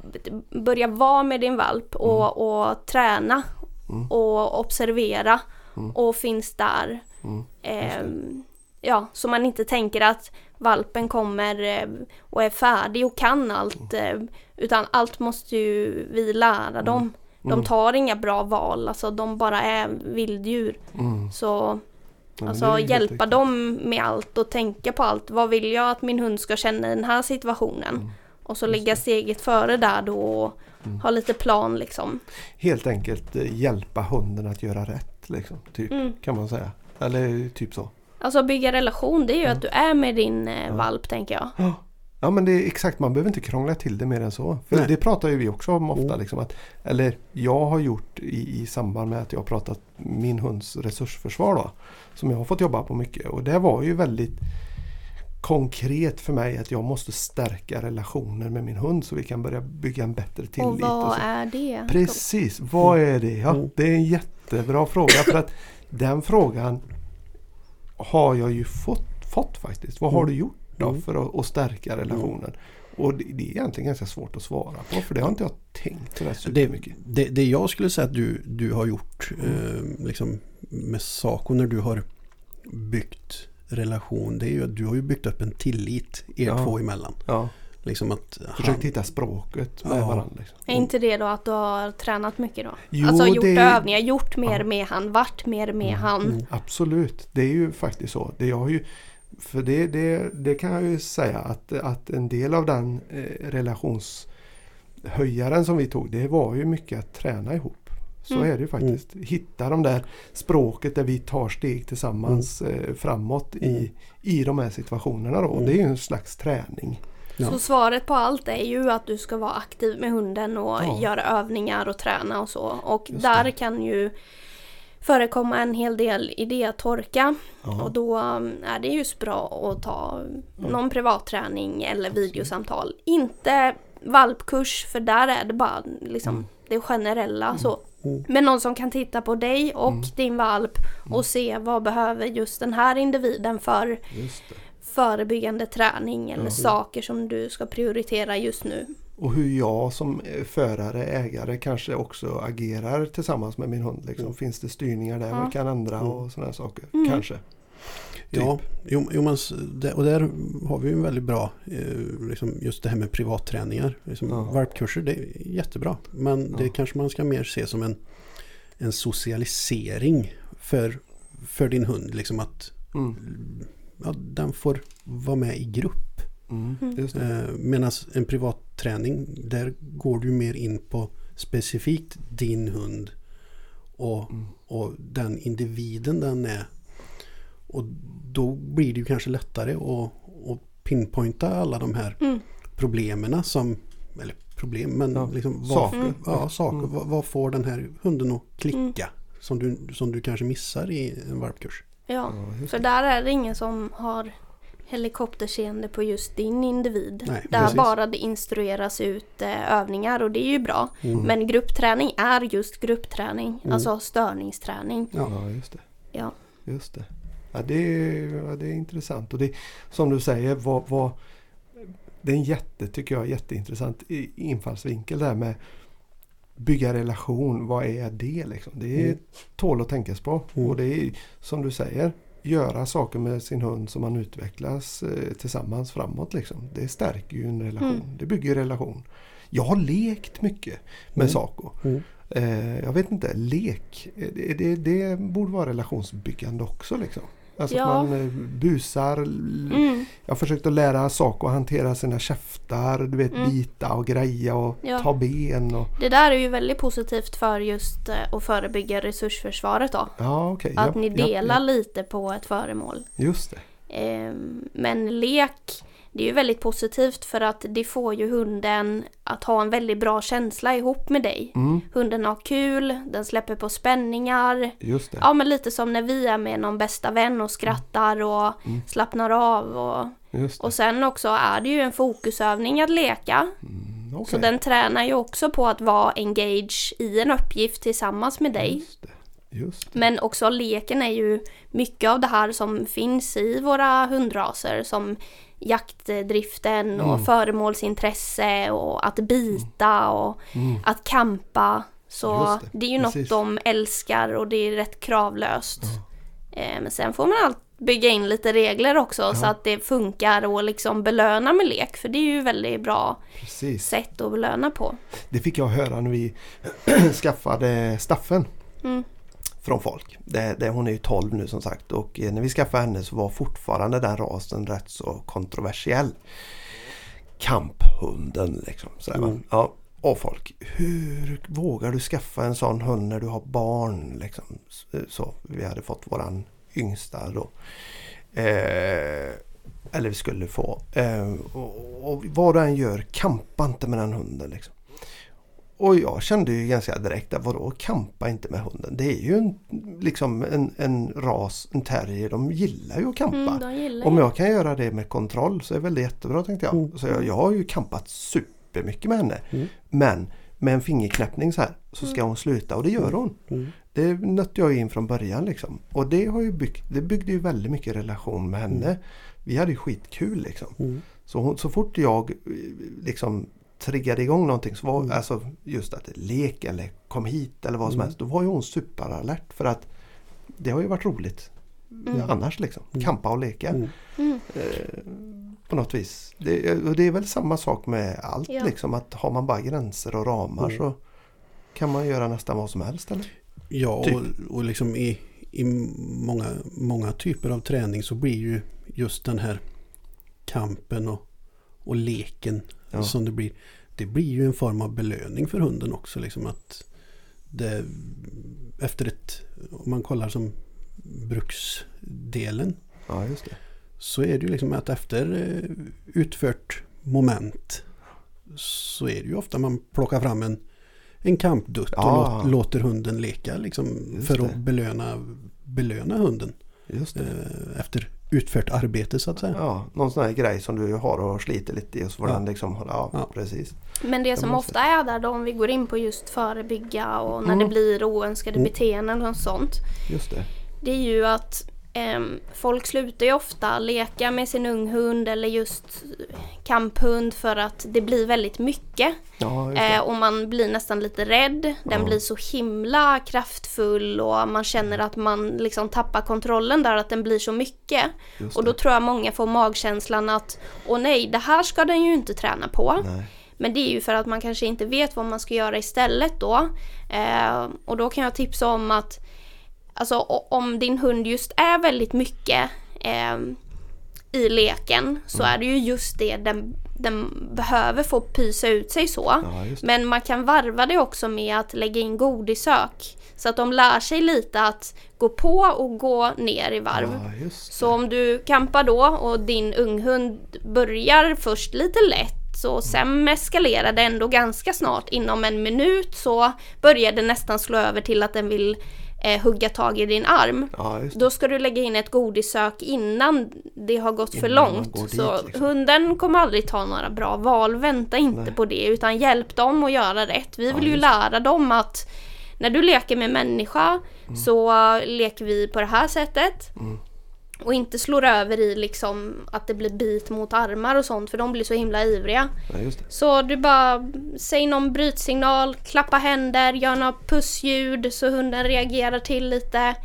börja vara med din valp och, och träna
Mm.
och observera
Mm.
och finns där.
Mm.
Ehm, ja, så man inte tänker att valpen kommer eh, och är färdig och kan allt. eh, Utan allt måste ju vi lära dem. De
Mm.
tar inga bra val, alltså de bara är vilddjur.
Mm.
Så
Ja,
alltså
helt
hjälpa dem med allt och tänka på allt. Vad vill jag att min hund ska känna i den här situationen?
Mm.
Och så ligga steget före där då och
Mm.
ha lite plan liksom.
Helt enkelt eh, hjälpa hunden att göra rätt. Liksom, typ,
Mm.
Kan man säga. Eller typ så.
Alltså bygga relation, det är ju att du är med din eh,
Ja.
valp tänker jag.
Ja. Ja men det är exakt, man behöver inte krångla till det mer än så. För
Nej.
det pratar ju vi också om ofta.
Mm.
Liksom, att, eller jag har gjort i, i samband med att jag har pratat min hunds resursförsvar då. Som jag har fått jobba på mycket. Och det var ju väldigt konkret för mig att jag måste stärka relationer med min hund så vi kan börja bygga en bättre tillit.
och vad
så.
är det?
Precis, vad är det? Ja,
Mm.
det är en jättebra fråga för att den frågan har jag ju fått, fått faktiskt. Vad har
Mm.
du gjort då
Mm.
för att, att stärka relationen? Och det, det är egentligen ganska svårt att svara på för det har inte jag tänkt sådär
Det,
supermycket.
det, det jag skulle säga att du, du har gjort
Mm.
eh, liksom, med Saco när du har byggt relation. Det är ju att du har ju byggt upp en tillit er
Ja.
två emellan.
Ja,
Liksom att
försökt
han,
hitta språket med
Ja.
varandra. Liksom.
Är inte det då att du har tränat mycket då?
Jo,
alltså gjort
det-
övningar, gjort mer
Ja.
med han, varit mer med
Mm,
han.
mm.
Absolut, det är ju faktiskt så. Det jag har ju, för det, det, det kan jag ju säga att, att en del av den eh, relationshöjaren som vi tog det var ju mycket att träna ihop. Så
Mm.
är det ju faktiskt. Hitta de där språket där vi tar steg tillsammans eh, framåt i,
Mm.
i de här situationerna. Då. Och
Mm.
det är ju en slags träning.
Ja.
Så svaret på allt är ju att du ska vara aktiv med hunden och
Ja.
göra övningar och träna och så. Och
Just
där
det.
kan ju förekomma en hel del idétorka.
Ja.
Och då um, är det just bra att ta någon privatträning eller videosamtal. Inte valpkurs för där är det bara liksom
Mm.
det generella så.
Mm.
Men någon som kan titta på dig och
Mm.
din valp och se vad behöver just den här individen för
Just det.
Förebyggande träning eller
Ja.
saker som du ska prioritera just nu.
Och hur jag som eh, förare, ägare kanske också agerar tillsammans med min hund. Liksom.
Mm.
Finns det styrningar där
Ja.
vi kan ändra
Mm.
och sådana saker?
Mm.
Kanske.
Ja, jo, jo, men, s- det- och där har vi en väldigt bra, eh, liksom just det här med privatträningar. Liksom,
Ja.
Valpkurser, det är jättebra. Men det kanske man ska mer se som en, en socialisering för, för din hund. Liksom att
Mm.
Ja, den får vara med i grupp.
Mm. Det.
Eh, Medan en privatträning, där går du mer in på specifikt din hund och,
Mm.
och den individen den är. Och då blir det ju kanske lättare att, att pinpointa alla de här
Mm.
problemen som, eller problem, men
Ja,
liksom vad,
saker.
Ja, saker.
Mm.
Vad, vad får den här hunden att klicka? Som, du, som du kanske missar i en valpkurs.
Ja,
Ja,
för där är det ingen som har helikopterseende på just din individ.
Nej,
där
precis.
bara det instrueras ut eh, övningar och det är ju bra.
Mm.
Men gruppträning är just gruppträning,
Mm.
alltså störningsträning.
Ja.
Just det.
Ja.
Just det. Ja, det, är, ja, det är intressant. Och det, som du säger, vad, vad, det är en jätte, tycker jag, jätteintressant infallsvinkel där med bygga relation. Vad är det liksom? Det är
Mm.
tål att tänkas på.
Mm.
Och det är som du säger, göra saker med sin hund som man utvecklas eh, tillsammans framåt. Liksom. Det stärker ju en relation.
Mm.
Det bygger ju relation. Jag har lekt mycket med
Mm.
Saco.
Mm.
Eh, jag vet inte, lek, eh, det, det, det borde vara relationsbyggande också. Liksom. Alltså
Ja.
att man eh, busar.
Mm.
Jag har försökt att lära Saco att hantera sina käftar, du vet
Mm.
bita och greja och
Ja.
ta ben. Och,
Det där är ju väldigt positivt för just eh, att förebygga resursförsvaret då.
ja, okej.
Att
ja,
ni delar lite på ett föremål.
Just det.
Ehm, Men lek, det är ju väldigt positivt för att det får ju hunden att ha en väldigt bra känsla ihop med dig.
Mm,
Hunden har kul, den släpper på spänningar.
just det.
Ja men lite som när vi är med någon bästa vän och skrattar och
Mm.
slappnar av. Och,
Just det.
och sen också är det ju en fokusövning att leka.
Mm,
Så
okej.
den tränar ju också på att vara engage i en uppgift tillsammans med dig.
Just det. Just det.
Men också leken är ju mycket av det här som finns i våra hundraser som jaktdriften och
Mm.
föremålsintresse och att bita och
Mm.
att kampa. Så det.
det,
är ju
precis.
något de älskar och det är rätt kravlöst. Eh, Men sen får man allt bygga in lite regler också så
Ja.
att det funkar och liksom belöna med lek. För det är ju väldigt bra
Precis.
sätt att belöna på.
Det fick jag höra när vi skaffade Staffen
Mm.
Från folk. Det, det, hon är ju 12 nu som sagt och eh, när vi skaffade henne så var fortfarande den rasen rätt så kontroversiell. Kamphunden liksom. Sådär?
Mm.
Ja. Och folk, hur vågar du skaffa en sån hund när du har barn? Liksom. Så, vi hade fått våran yngsta då. Eh, eller vi skulle få. Eh, och, och vad du än gör, kampa inte med den hunden. Liksom. Och jag kände ju ganska direkt att vadå kampa inte med hunden? Det är ju en, liksom en, en ras, en terrier, de gillar ju att kampa.
Mm,
Om jag kan göra det med kontroll så är väl det jättebra tänkte jag.
Mm.
Så jag, jag har ju kampat supermycket med henne.
Mm.
Men med en fingerknäppning så här så ska hon sluta och det gör hon.
Mm.
Det nötte jag in från början liksom. Och det, har ju byggt, det byggde ju väldigt mycket relation med henne. Vi hade ju skitkul liksom.
Mm.
Så, hon, så fort jag eh, liksom triggade igång någonting så var
Mm.
alltså just att lek eller kom hit eller vad som
Mm.
helst. Då var ju hon superalert för att det har ju varit roligt
Mm.
annars liksom.
Mm.
Kampa och leka.
Mm.
Mm.
Eh, på något vis. Det, och det är väl samma sak med allt
Ja.
liksom. Att har man bara gränser och ramar
Mm.
så kan man göra nästan vad som helst eller?
Ja,
Typ.
och, och liksom i, i många, många typer av träning så blir ju just den här kampen och, och leken
Ja.
som det blir. Det blir ju en form av belöning för hunden också. Liksom att det, efter ett, om man kollar som bruksdelen
Ja just det.
så är det ju liksom att efter eh, utfört moment så är det ju ofta man plockar fram en, en kampdutt och
Ja.
låt, låter hunden leka liksom för att belöna, belöna hunden eh, efter utfört arbete så att säga.
Ja, någon sån här grej som du har och sliter lite i och så får
Ja.
den liksom, ja,
Ja.
precis.
Men det som ofta är där då om vi går in på just förebygga och när
Mm.
det blir oönskade
Mm.
beteenden och sånt.
Just det.
Det är ju att folk slutar ju ofta leka med sin unghund eller just kamphund för att det blir väldigt mycket.
Ja, just det.
Eh, och man blir nästan lite rädd. Den
Ja.
blir så himla kraftfull och man känner att man liksom tappar kontrollen där, att den blir så mycket. Och då tror jag många får magkänslan att åh nej, det här ska den ju inte träna på.
Nej.
Men det är ju för att man kanske inte vet vad man ska göra istället då. Eh, och då kan jag tipsa om att alltså, om din hund just är väldigt mycket eh, i leken så
Mm.
är det ju just det den, den behöver få pysa ut sig så.
Ja.
Men man kan varva det också med att lägga in godisök. Så att de lär sig lite att gå på och gå ner i varv.
Ja.
Så om du kampar då och din unghund börjar först lite lätt så sen eskalerar det ändå ganska snart. Inom en minut så börjar det nästan slå över till att den vill eh, hugga tag i din arm.
Ja.
Då ska du lägga in ett godissök innan det har gått för
Innan man
långt.
dit,
så
liksom.
hunden kommer aldrig ta några bra val. Vänta inte
Nej.
på det utan hjälp dem att göra rätt. Vi
Ja,
vill ju lära dem att när du leker med människa så uh, leker vi på det här sättet.
Mm.
Och inte slår över i liksom att det blir bit mot armar och sånt för de blir så himla ivriga.
Ja.
Så du bara säg någon brytsignal, klappa händer, gör några pussljud så hunden reagerar till lite.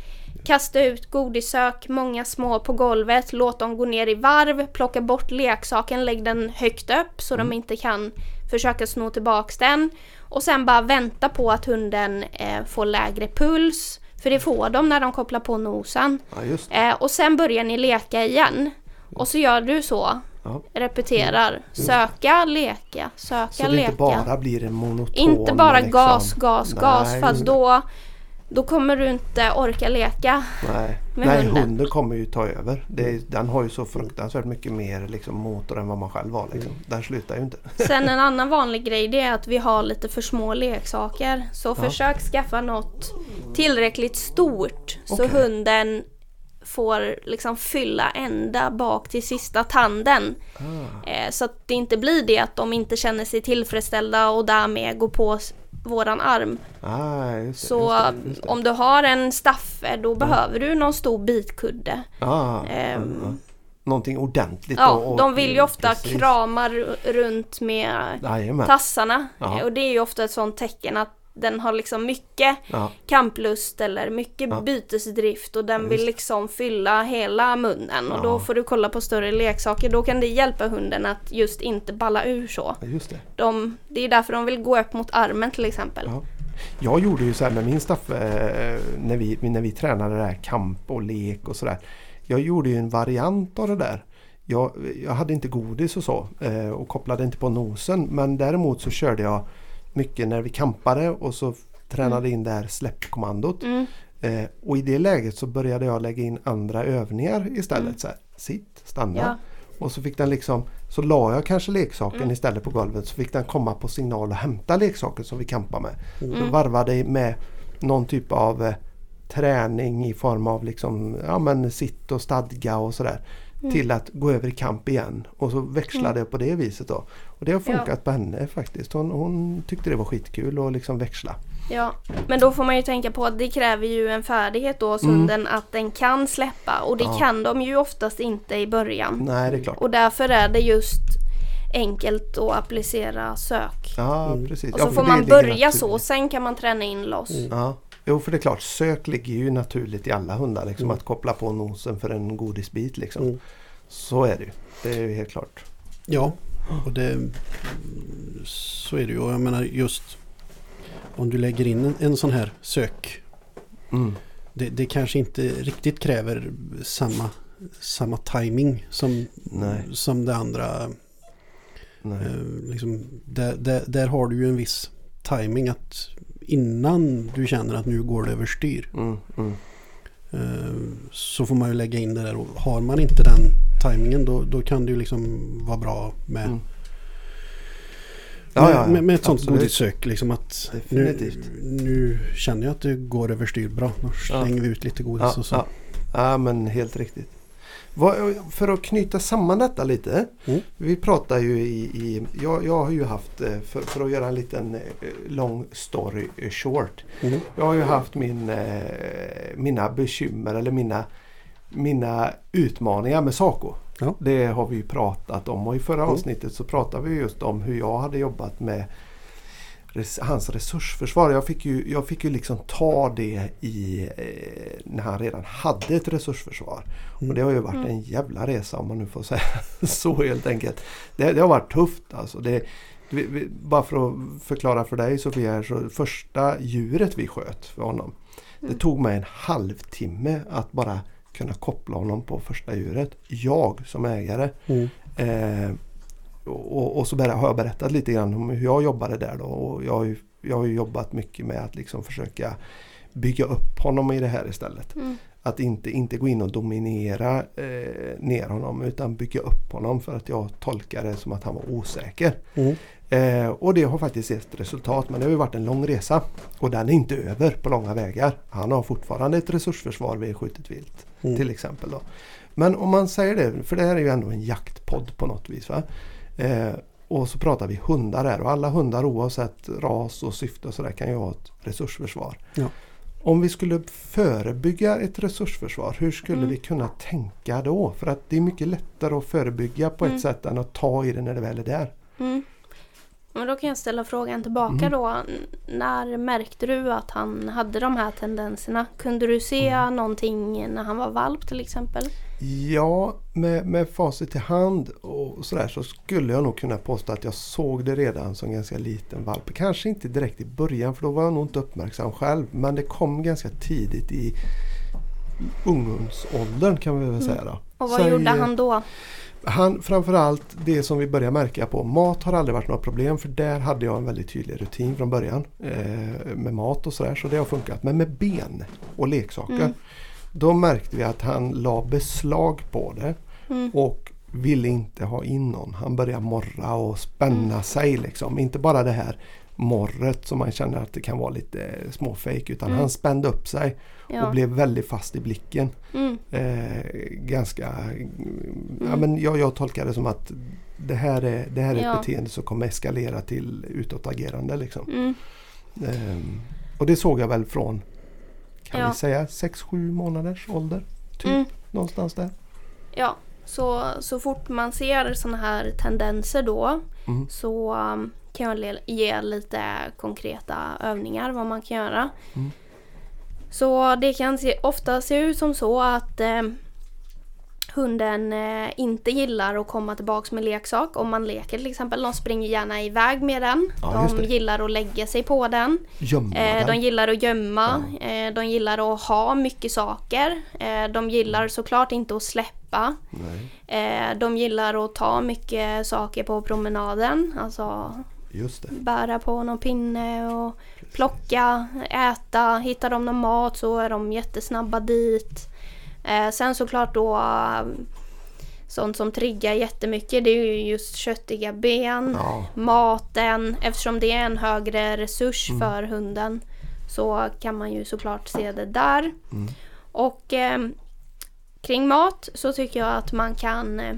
Kasta ut godissök, många små på golvet, låt dem gå ner i varv, plocka bort leksaken, lägg den högt upp så de inte kan försöka sno tillbaks den. Och sen bara vänta på att hunden eh, får lägre puls, för det får de när de kopplar på nosen.
Ja.
Eh, och sen börjar ni leka igen. Och så gör du så.
Ja.
Repeterar. Söka, leka, söka,
Så det
leka.
inte bara blir en monoton...
Inte bara
liksom.
gas, gas, gas.
Nej,
Fast
just
då, då kommer du inte orka leka.
Nej,
med
Nej
hunden.
hunden kommer ju ta över. Är- den har ju så fruktansvärt mycket mer liksom, motor än vad man själv har. Liksom. Den slutar ju inte.
Sen en annan vanlig grej det är att vi har lite för små leksaker. Så
Ja.
försök skaffa något tillräckligt stort så
Okej.
hunden får liksom fylla ända bak till sista tanden.
Ah,
Eh, så att det inte blir det att de inte känner sig tillfredsställda och därmed går på våran arm.
ah, just det,
Så
just det, just det.
om du har en staffe då behöver du någon stor bitkudde.
Ah,
Ehm,
ah, ah. Någonting ordentligt.
Ja,
och, och,
de vill ju ofta
precis.
krama ru- runt med
Jajamän.
tassarna. Eh, Och det är ju ofta ett sånt tecken att den har liksom mycket
Ja,
kamplust eller mycket
Ja.
bytesdrift och den
Ja,
vill
just.
liksom fylla hela munnen och
Ja.
då får du kolla på större leksaker. Då kan det hjälpa hunden att just inte balla ur så.
just det.
De, det är därför de vill gå upp mot armen till exempel.
Ja. Jag gjorde ju så här med min staff eh, när, vi, när vi tränade det här kamp och lek och sådär. Jag gjorde ju en variant av det där. Jag, jag hade inte godis och så eh, och kopplade inte på nosen men däremot så körde jag mycket när vi kampade och så tränade in det här släppkommandot.
Mm.
Eh, och i det läget så började jag lägga in andra övningar istället.
Mm.
Så här, sitt, stanna.
Ja.
Och så fick den liksom Så la jag kanske leksaken
Mm.
istället på golvet så fick den komma på signal och hämta leksaken som vi kampar med.
Mm.
Så varvade med någon typ av eh, träning i form av liksom, ja, men sitt och stadga och sådär.
Mm.
Till att gå över i kamp igen. Och så växlade
Mm.
jag på det viset då. Och det har funkat på henne faktiskt. Hon, hon tyckte det var skitkul att liksom växla.
Ja, men då får man ju tänka på att det kräver ju en färdighet då hos
Mm.
hunden att den kan släppa och det
Ja.
kan de ju oftast inte i början.
Nej, det är klart.
Och därför är det just enkelt att applicera sök.
Ja, precis.
Och
ja,
så
för
får man börja så, sen kan man träna in loss.
Ja, jo för det är klart. Sök ligger ju naturligt i alla hundar. Liksom,
Mm.
Att koppla på nosen för en godisbit. Liksom.
Mm.
Så är det ju. Det är ju helt klart.
Ja, och det så är det ju. Och jag menar just om du lägger in en, en sån här sök.
Mm.
Det, det kanske inte riktigt kräver samma, samma timing som,
Nej.
som det andra.
Nej.
Eh, liksom, där, där, där har du ju en viss timing att innan du känner att nu går det överstyr.
Mm, mm.
Eh, så får man ju lägga in det där och har man inte den timingen då, då kan det ju liksom vara bra med,
Mm. Ja, ja,
med, med ett sånt godissök. Liksom att nu, nu känner jag att det går överstyr bra. Då slänger vi ut lite godis
Ja,
och så.
ja. ja men helt riktigt. För att knyta samman detta lite.
Mm.
Vi pratar ju i, i jag, jag har ju haft, eh, för, för att göra en liten eh, lång story eh, short.
Mm.
Jag har ju haft min, mina bekymmer eller mina mina utmaningar med Saco.
Ja.
Det har vi ju pratat om och i förra
Mm.
avsnittet så pratade vi just om hur jag hade jobbat med res- hans resursförsvar. Jag fick ju, jag fick ju liksom ta det i eh, när han redan hade ett resursförsvar.
Mm.
Och det har ju varit en jävla resa om man nu får säga så helt enkelt. Det, det har varit tufft alltså. Det, vi, vi, bara för att förklara för dig Sofia, så första djuret vi sköt för honom. Det
Mm.
tog mig en halvtimme att bara kunna koppla honom på första djuret. Jag som ägare.
Mm.
Eh, och, och så har jag berättat lite grann om hur jag jobbade där då. Och jag, har ju, jag har ju jobbat mycket med att liksom försöka bygga upp honom i det här istället.
Mm.
Att inte, inte gå in och dominera eh, ner honom utan bygga upp honom för att jag tolkar det som att han var osäker.
Mm.
Eh, och det har faktiskt gett resultat men det har ju varit en lång resa. Och den är inte över på långa vägar. Han har fortfarande ett resursförsvar vid skjutet vilt
Mm.
till exempel. Då. Men om man säger det, för det här är ju ändå en jaktpodd på något vis. Va? Eh, och så pratar vi hundar här och alla hundar oavsett ras och syfte och sådär kan ju ha ett resursförsvar.
Ja.
Om vi skulle förebygga ett resursförsvar, hur skulle
Mm.
vi kunna tänka då? För att det är mycket lättare att förebygga på ett
Mm.
sätt än att ta i det när det väl är där.
Mm. Men då kan jag ställa frågan tillbaka
Mm.
då. När märkte du att han hade de här tendenserna? Kunde du se
Mm.
någonting när han var valp till exempel?
Ja, med, med facit i hand och sådär så skulle jag nog kunna påstå att jag såg det redan som ganska liten valp. Kanske inte direkt i början för då var jag nog inte uppmärksam själv. Men det kom ganska tidigt i ungdomsåldern kan vi väl
Mm.
säga då.
Och vad
Säg,
gjorde han då?
Han, framförallt det som vi börjar märka på. Mat har aldrig varit något problem för där hade jag en väldigt tydlig rutin från början. Eh, med mat och sådär så det har funkat. Men med ben och leksaker.
Mm.
Då märkte vi att han la beslag på det
Mm.
och ville inte ha in någon. Han började morra och spänna
Mm.
sig liksom. Inte bara det här morret som man känner att det kan vara lite småfejk utan
Mm.
han spände upp sig och
Ja.
blev väldigt fast i blicken.
Mm.
Eh, ganska, ja, men jag, jag tolkar det som att det här är, det här är
Ja.
ett beteende som kommer eskalera till utåtagerande. Liksom.
Mm.
Ehm, och det såg jag väl från, kan
Ja.
vi säga, 6-7 månaders ålder. Typ
Mm.
någonstans där.
Ja, så, så fort man ser sådana här tendenser då
Mm.
så um, kan jag ge lite konkreta övningar vad man kan göra.
Mm.
Så det kan se, ofta se ut som så att eh, hunden eh, inte gillar att komma tillbaks med leksak om man leker till exempel. De springer gärna iväg med den.
Ja,
de gillar att lägga sig på den.
Gömma
Eh,
den.
de gillar att gömma. Eh, de gillar att ha mycket saker. Eh, de gillar såklart inte att släppa. Eh, de gillar att ta mycket saker på promenaden. Alltså bära på någon pinne och plocka, äta. Hittar de någon mat så är de jättesnabba dit. Eh, sen såklart då sånt som triggar jättemycket det är ju just köttiga ben,
Ja,
maten. Eftersom det är en högre resurs
Mm.
för hunden så kan man ju såklart se det där.
Mm.
Och eh, kring mat så tycker jag att man kan eh,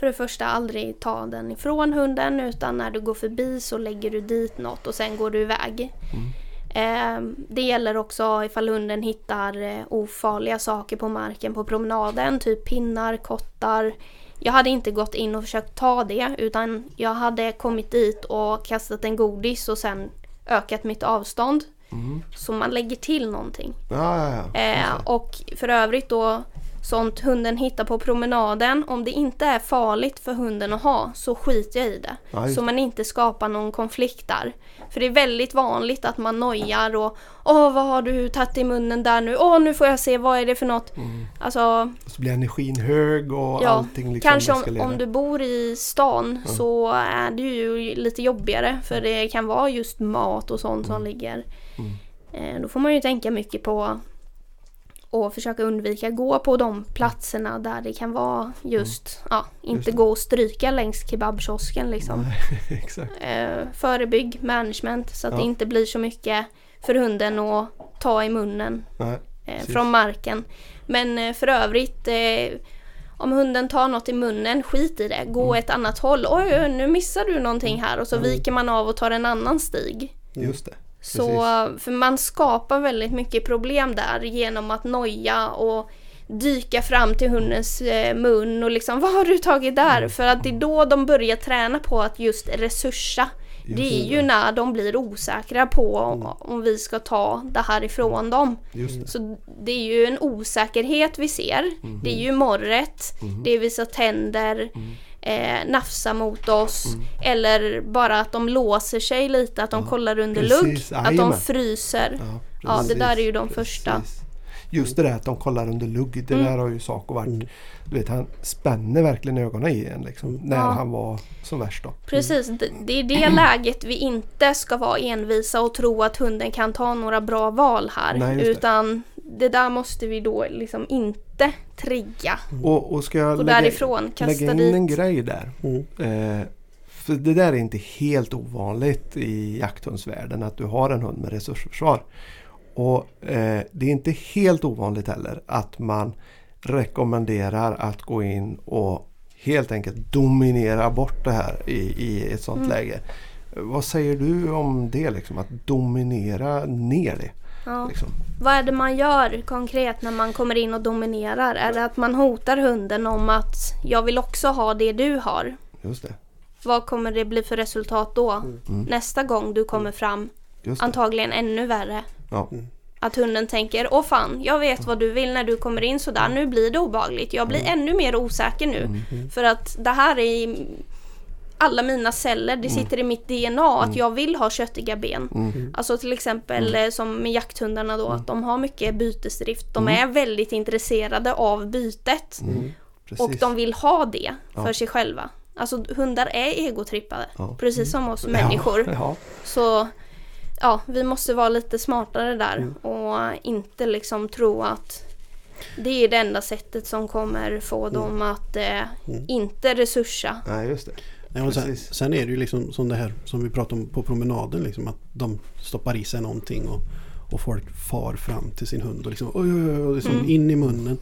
för det första aldrig ta den ifrån hunden utan när du går förbi så lägger du dit något och sen går du iväg. Eh, det gäller också ifall hunden hittar eh, ofarliga saker på marken på promenaden, typ pinnar, kottar. Jag hade inte gått in och försökt ta det utan jag hade kommit dit och kastat en godis och sen ökat mitt avstånd.
Mm.
Så man lägger till någonting.
ja, ja. ja.
Eh, och för övrigt då sånt hunden hittar på promenaden. Om det inte är farligt för hunden att ha så skiter jag i det.
Just
så man inte skapar någon konflikt där. För det är väldigt vanligt att man nojar och Åh vad har du tagit i munnen där nu? Åh nu får jag se vad är det för något?
Mm.
Alltså
Så blir energin hög och
Ja,
allting liksom
kanske om, om du bor i stan så är det ju lite jobbigare för det kan vara just mat och sånt som ligger.
Mm.
Eh, då får man ju tänka mycket på och försöka undvika gå på de platserna där det kan vara just, ja, inte
Just
gå och stryka längs kebabkiosken liksom.
Nej, exakt.
Eh, förebygg management så att
Ja.
det inte blir så mycket för hunden att ta i munnen
Nej.
eh, från marken. Men eh, för övrigt eh, om hunden tar något i munnen, skit i det. Gå
Mm.
ett annat håll. Oj, nu missar du någonting här och så viker man av och tar en annan stig.
Just det.
Så, för man skapar väldigt mycket problem där genom att noja och dyka fram till hundens eh, mun och liksom vad har du tagit där?
Mm.
För att det är då de börjar träna på att just resursa. Det är ju när de blir osäkra på om, om vi ska ta det här ifrån dem.
Det.
Så det är ju en osäkerhet vi ser.
Mhm.
Det är ju morret, det är visa tänder,
Mm.
Eh, nafsa mot oss eller bara att de låser sig lite, att de kollar under
Precis,
lugg, att de fryser.
Ja,
Ja, det där är ju de första.
precis. Just det där att de kollar under lugg. Det
Mm.
där har ju Saco varit. Du vet han spänner verkligen ögonen i en liksom. När
Ja.
han var som värst då.
Precis, det, det är det läget vi inte ska vara envisa och tro att hunden kan ta några bra val här.
Nej,
utan det där måste vi då liksom inte trigga.
Och, och ska jag lägga,
därifrån, kasta
lägga in
dit.
en grej där.
Mm.
Eh, för det där är inte helt ovanligt i jakthundsvärlden att du har en hund med resursförsvar. Och eh, det är inte helt ovanligt heller att man rekommenderar att gå in och helt enkelt dominera bort det här i, i ett sånt
Mm.
läge. Vad säger du om det? Liksom, att dominera ner det?
Ja.
Liksom?
Vad är det man gör konkret när man kommer in och dominerar? Är det att man hotar hunden om att jag vill också ha det du har?
Just det.
Vad kommer det bli för resultat då?
Mm.
Nästa gång du kommer fram?
Just det.
Antagligen ännu värre.
Ja.
Att hunden tänker, åh fan, jag vet vad du vill när du kommer in sådär, nu blir det obehagligt. Jag blir ännu mer osäker nu. För att det här är alla mina celler, det sitter i mitt DNA att jag vill ha köttiga ben.
Mm.
Alltså till exempel eh, som med jakthundarna då, att de har mycket bytesdrift. De är väldigt intresserade av bytet.
Mm.
Och de vill ha det för
Ja.
sig själva. Alltså hundar är egotrippade,
Ja.
precis som oss människor.
Ja, ja.
Så ja, vi måste vara lite smartare där
Mm.
och inte liksom tro att det är det enda sättet som kommer få
Mm.
dem att eh, inte resursa.
Nej, just det.
Nej, och sen, sen är det ju liksom som det här som vi pratade om på promenaden. Liksom, att de stoppar i sig någonting och, och folk far fram till sin hund och liksom, oj, oj, oj, liksom
Mm.
in i munnen.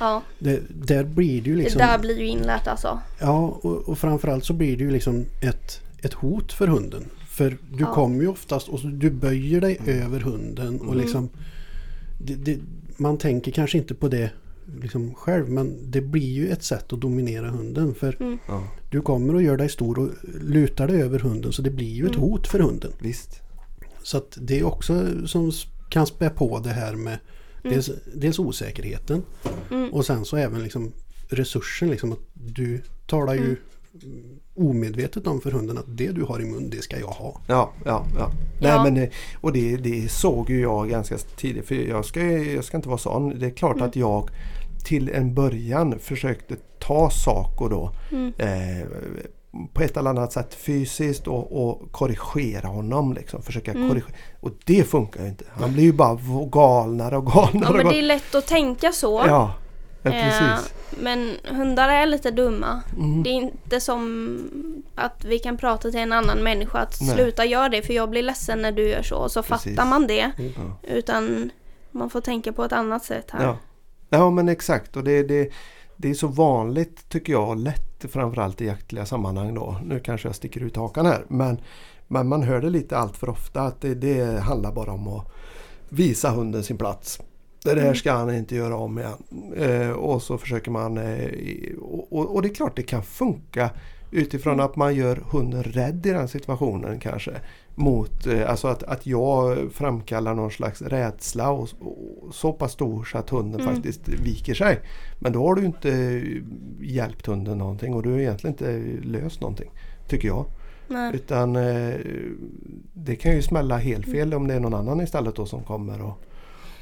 Ja,
Det, där blir det ju liksom...
det där blir ju inlärt alltså.
Ja, och, och framförallt så blir det ju liksom ett, ett hot för hunden. För du
Ja.
kommer ju oftast och du böjer dig över hunden och
Mm.
liksom det, det, Man tänker kanske inte på det liksom själv men det blir ju ett sätt att dominera hunden. För
Mm.
Du kommer och gör dig stor och lutar dig över hunden så det blir ju ett
Mm.
hot för hunden.
visst.
Så att det är också som kan spä på det här med dels, dels osäkerheten
Mm.
och sen så även liksom resursen. Liksom att du talar ju
Mm.
omedvetet om för hunden att det du har i mun det ska jag ha.
Ja, ja, ja. Nej,
Ja.
men, eh, och det, det såg ju jag ganska tidigt. För jag ska, jag ska inte vara sån. Det är klart
Mm.
att jag till en början försökte ta Saco då.
Mm.
Eh, på ett eller annat sätt fysiskt och, och korrigera honom. Liksom, försöka
Mm.
korrigera. Och det funkar ju inte. Han blir ju bara galnare och galnare.
Ja
och
men det är lätt att tänka så.
ja, ja,
Eh,
precis.
men hundar är lite dumma.
Mm.
Det är inte som att vi kan prata till en annan människa att
Nej.
sluta göra det för jag blir ledsen när du gör så. Och så
Precis.
fattar man det.
Ja.
Utan man får tänka på ett annat sätt här.
Ja. Ja men exakt och det, det, det är så vanligt tycker jag lätt framförallt i jaktliga sammanhang då. Nu kanske jag sticker ut hakan här men, men man hör det lite allt för ofta att det, det handlar bara om att visa hunden sin plats. Det där
Mm.
ska han inte göra om igen. Eh, och så försöker man eh, och, och det är klart det kan funka utifrån
Mm.
att man gör hunden rädd i den situationen kanske. Mot, eh, alltså att, att jag framkallar någon slags rädsla och, och så pass stor så att hunden
Mm.
faktiskt viker sig. Men då har du inte hjälpt hunden någonting och du har egentligen inte löst någonting. Tycker jag.
Nej.
Utan eh, det kan ju smälla helt fel om det är någon annan istället då som kommer och,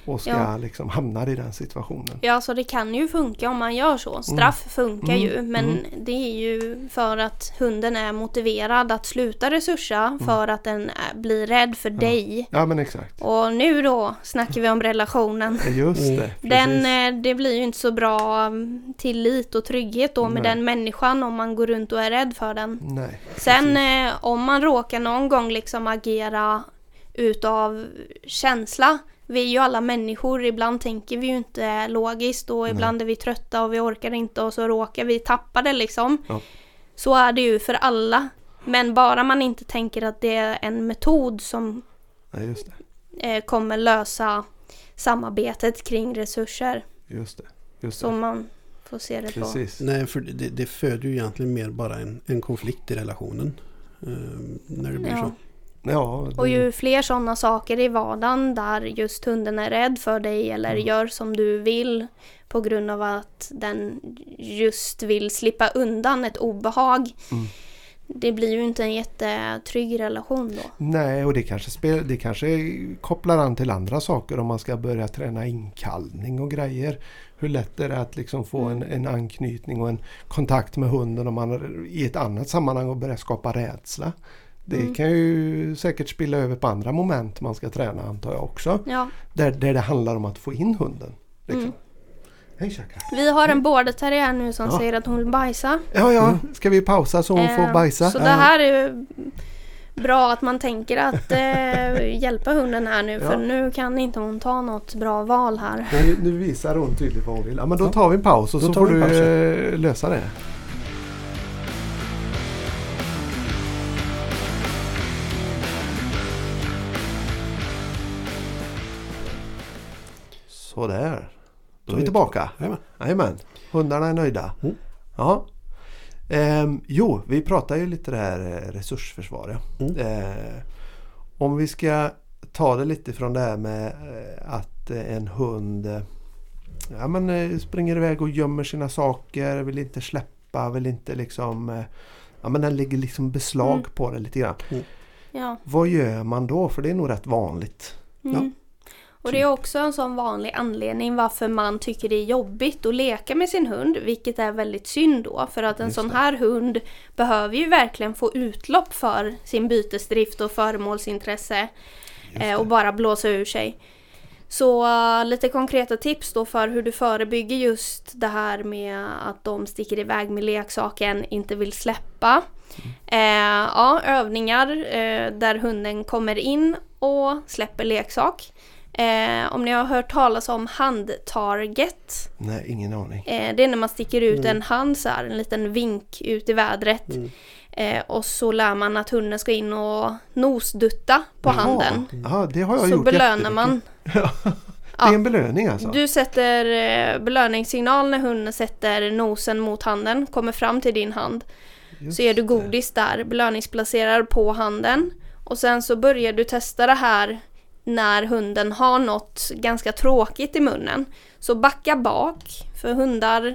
och ska
Ja.
liksom hamnar i den situationen.
Ja, så det kan ju funka om man gör så. Straff funkar
Mm.
ju, men
Mm.
det är ju för att hunden är motiverad att sluta resursa för att den blir rädd för dig.
Ja men exakt.
Och nu då snackar vi om relationen.
Ja, Just
Mm.
det.
Den,
precis.
eh, det blir ju inte så bra mm, tillit och trygghet då med
Nej.
den människan om man går runt och är rädd för den.
Nej.
Sen eh, om man råkar någon gång liksom agera utav känsla. Vi är ju alla människor, ibland tänker vi ju inte logiskt och ibland är vi trötta och vi orkar inte och så råkar vi tappa det liksom.
Ja.
Så är det ju för alla. Men bara man inte tänker att det är en metod som
Ja, just det.
eh, kommer lösa samarbetet kring resurser.
Just det. Just
som
det.
man får se det på.
Precis.
Nej, för det, det föder ju egentligen mer bara en, en konflikt i relationen. eh, när det blir
Ja.
så.
Ja, det,
Och ju fler sådana saker i vardagen där just hunden är rädd för dig eller
Mm.
gör som du vill på grund av att den just vill slippa undan ett obehag.
Mm.
Det blir ju inte en jättetrygg relation då.
Nej, och det kanske, spel, det kanske kopplar an till andra saker om man ska börja träna inkallning och grejer. Hur lätt är det att liksom få en, en anknytning och en kontakt med hunden om man är i ett annat sammanhang och börjar skapa rädsla. Det
Mm.
kan ju säkert spilla över på andra moment man ska träna antar jag också.
Ja.
Där, där det handlar om att få in hunden. Liksom.
Mm.
Hej Chaka!
Vi har en border terrier nu som
Ja.
säger att hon vill bajsa.
Ja, ja, ska vi pausa så hon får
Eh,
bajsa?
Så det här är bra att man tänker att eh, hjälpa hunden här nu för
Ja.
nu kan inte hon ta något bra val här.
Nu, nu visar hon tydligt vad hon vill. Ja, men då tar vi en paus och
Då
så
tar
får du
paus,
eh, lösa det. Sådär. Då är vi tillbaka.
Jajamän.
Hundarna är nöjda.
Mm.
Ja. Ehm, jo, vi pratar ju lite det här eh, resursförsvar. Ja.
Mm.
Eh, om vi ska ta det lite från det här med eh, att eh, en hund ja, men, springer iväg och gömmer sina saker, vill inte släppa, vill inte liksom... Ja men den lägger liksom beslag
Mm.
på det lite grann.
Ja.
Vad gör man då? För det är nog rätt vanligt.
Mm. Och det är också en sån vanlig anledning varför man tycker det är jobbigt att leka med sin hund, vilket är väldigt synd då. För att en
Just
sån
det.
här hund behöver ju verkligen få utlopp för sin bytesdrift och föremålsintresse eh, och bara blåsa ur sig. Så eh, lite konkreta tips då för hur du förebygger just det här med att de sticker iväg med leksaken, inte vill släppa. Eh, ja, övningar eh, där hunden kommer in och släpper leksak. Eh, om ni har hört talas om handtarget.
Nej, ingen aning.
Eh, det är när man sticker ut
Mm.
en hand så här, en liten vink ut i vädret.
Mm.
Eh, och så lär man att hunden ska in och nosdutta på
Jaha.
handen.
Ja, det har jag
Så
gjort
belönar
jättemycket.
man.
Det är en belöning alltså?
Du sätter eh, belöningssignal när hunden sätter nosen mot handen, kommer fram till din hand.
Just
Så ger du godis där, belöningsplacerar på handen. Och sen så börjar du testa det här när hunden har något ganska tråkigt i munnen. Så backa bak, för hundar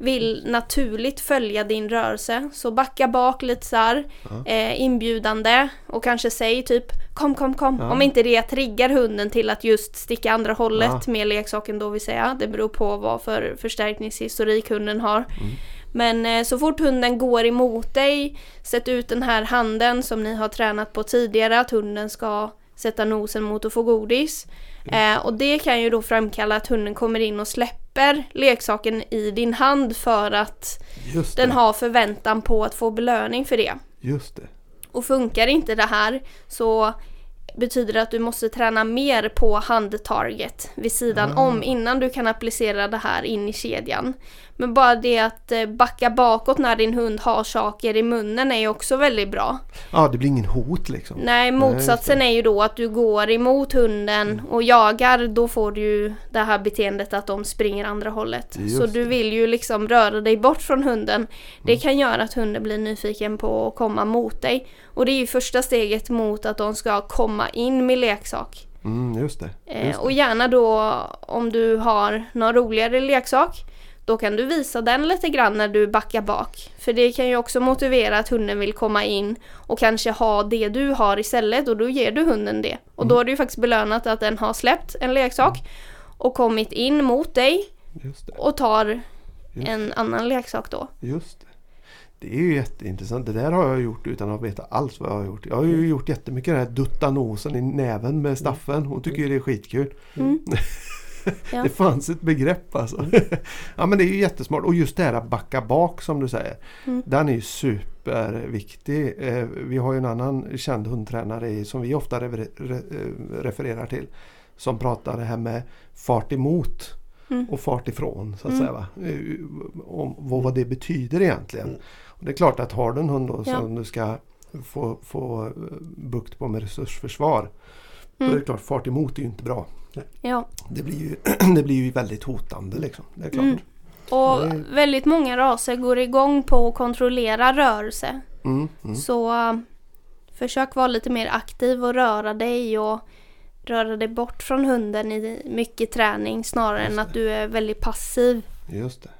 vill naturligt följa din rörelse. Så backa bak lite så här,
Ja.
eh, inbjudande och kanske säg typ kom, kom, kom.
Ja.
Om inte det triggar hunden till att just sticka andra hållet
Ja.
med leksaken då vill säga. Det beror på vad för förstärkningshistorik hunden har.
Mm.
Men eh, så fort hunden går emot dig, sätt ut den här handen som ni har tränat på tidigare att hunden ska sätta nosen mot att få godis. Eh, och det kan ju då framkalla att hunden kommer in och släpper leksaken i din hand för att den har förväntan på att få belöning för det.
Just det.
Och funkar inte det här så betyder det att du måste träna mer på handtarget vid sidan
Ah.
om innan du kan applicera det här in i kedjan. Men bara det att eh, backa bakåt när din hund har saker i munnen är ju också väldigt bra.
Ja, det blir ingen hot liksom.
Nej, motsatsen är ju då att du går emot hunden och jagar. Då får du ju det här beteendet att de springer andra hållet.
Just
Så du vill ju liksom röra dig bort från hunden. Det
Mm.
kan göra att hunden blir nyfiken på att komma mot dig. Och det är ju första steget mot att de ska komma in med leksak.
Mm, just det.
Eh,
Just
och
det.
gärna då om du har någon roligare leksak då kan du visa den lite grann när du backar bak. För det kan ju också motivera att hunden vill komma in och kanske ha det du har istället och då ger du hunden det. Och
Mm.
då har du ju faktiskt belönat att den har släppt en leksak och kommit in mot dig och tar en annan leksak då.
just det. Det är ju jätteintressant. Det där har jag gjort utan att veta alls vad jag har gjort. Jag har ju gjort jättemycket det här dutta nosen i näven med Staffen. Hon tycker ju det är skitkul.
Mm. Ja.
Det fanns ett begrepp alltså. ja men det är ju jättesmart. Och just det här att backa bak som du säger.
Mm.
Den är ju superviktig. Eh, vi har ju en annan känd hundtränare som vi ofta eh, refererar till. Som pratar det här med fart emot
Mm.
och fart ifrån. Så att
Mm.
säga, va? Eh, Om vad, det betyder egentligen.
Mm.
Och det är klart att har du en hund då
Ja.
som du ska få, få bukt på med resursförsvar. Då
Mm.
är det klart, fart emot är ju inte bra.
Ja.
Det blir ju, det blir ju väldigt hotande liksom. Det är klart.
Mm. Och
Nej.
väldigt många raser går igång på att kontrollera rörelse.
Mm, mm.
Så äh, försök vara lite mer aktiv och röra dig och röra dig bort från hunden i mycket träning snarare än
det.
att du är väldigt passiv.
Just det.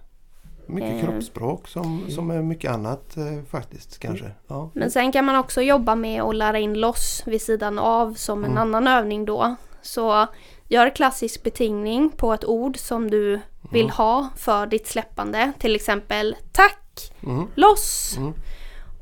Mycket
Eh.
kroppsspråk som, som är mycket annat eh, faktiskt kanske. Ja.
Men sen kan man också jobba med att lära in loss vid sidan av som en
Mm.
annan övning då. Så gör klassisk betingning på ett ord som du vill
Mm.
ha för ditt släppande. Till exempel tack,
Mm.
loss.
Mm.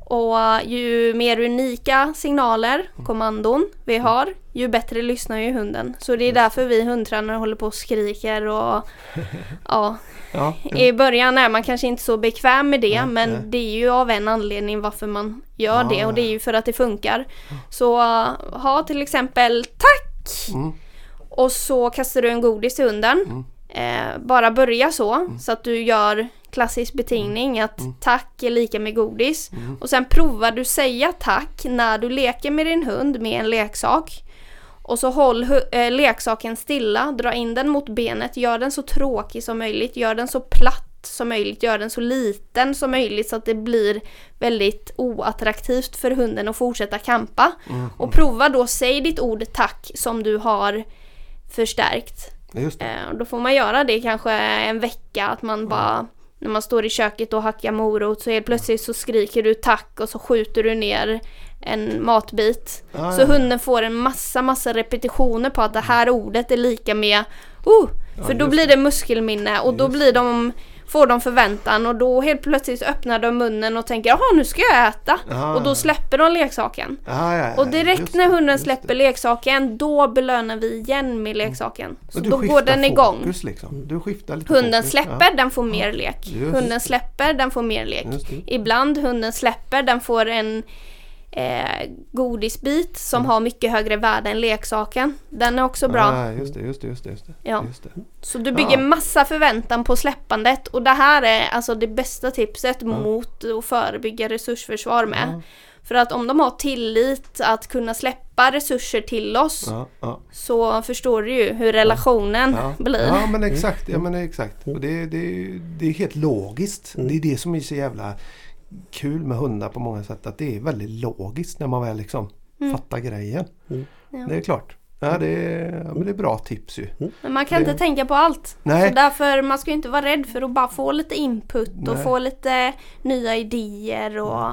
Och ju mer unika signaler,
Mm.
kommandon vi har, ju bättre lyssnar ju hunden. Så det är därför vi hundtränare håller på och skriker och ja,
Ja, ja.
i början är man kanske inte så bekväm med det
Nej,
men det är ju av en anledning varför man gör
Ja,
det och det är ju för att det funkar. Så äh, ha till exempel tack!
Mm.
Och så kastar du en godis till hunden.
Mm.
Eh, bara börja så, så att du gör klassisk betingning att
Mm.
tack är lika med godis.
Mm.
Och sen provar du säga tack när du leker med din hund med en leksak. Och så håll eh, leksaken stilla, dra in den mot benet, gör den så tråkig som möjligt, gör den så platt som möjligt, gör den så liten som möjligt så att det blir väldigt oattraktivt för hunden att fortsätta kampa.
Mm.
Och prova då, säg ditt ord tack som du har förstärkt.
Just det.
Eh, då får man göra det kanske en vecka, att man bara när man står i köket och hackar morot så helt plötsligt så skriker du tack och så skjuter du ner en matbit.
Ah,
Så
ja.
hunden får en massa, massa repetitioner på att det här ordet är lika med oh! För
Ja,
då blir det muskelminne och då blir de, får de förväntan och då helt plötsligt öppnar de munnen och tänker jaha nu ska jag äta.
Ah,
Och då släpper de leksaken.
Ah, ja, ja,
Och direkt när hunden släpper leksaken då belönar vi igen med leksaken. Så då går den igång.
Fokus, liksom. Du skiftar lite
Hunden
fokus.
släpper, den får mer lek.
Just
Hunden släpper, den får mer lek.
Ja.
Ibland hunden släpper, den får en eh, godisbit som har mycket högre värde än leksaken. Den är också bra.
Ah, just det, just det, just det. Just det.
Ja.
Just det.
Så du bygger
Ja.
massa förväntan på släppandet och det här är alltså det bästa tipset mot att förebygga resursförsvar med. För att om de har tillit att kunna släppa resurser till oss
Ja, ja.
så förstår du ju hur relationen
Ja.
blir.
ja men exakt. Ja, men exakt. Och det, det, det är helt logiskt. Det är det som är så jävla kul med hundar på många sätt. Att det är väldigt logiskt när man väl liksom fattar grejen.
Mm.
Ja.
Det är klart. Ja, det är, ja, men det är bra tips ju.
Men man kan
Det-
inte tänka på allt.
Nej.
Så därför man ska ju inte vara rädd för att bara få lite input och
Nej.
få lite nya idéer och...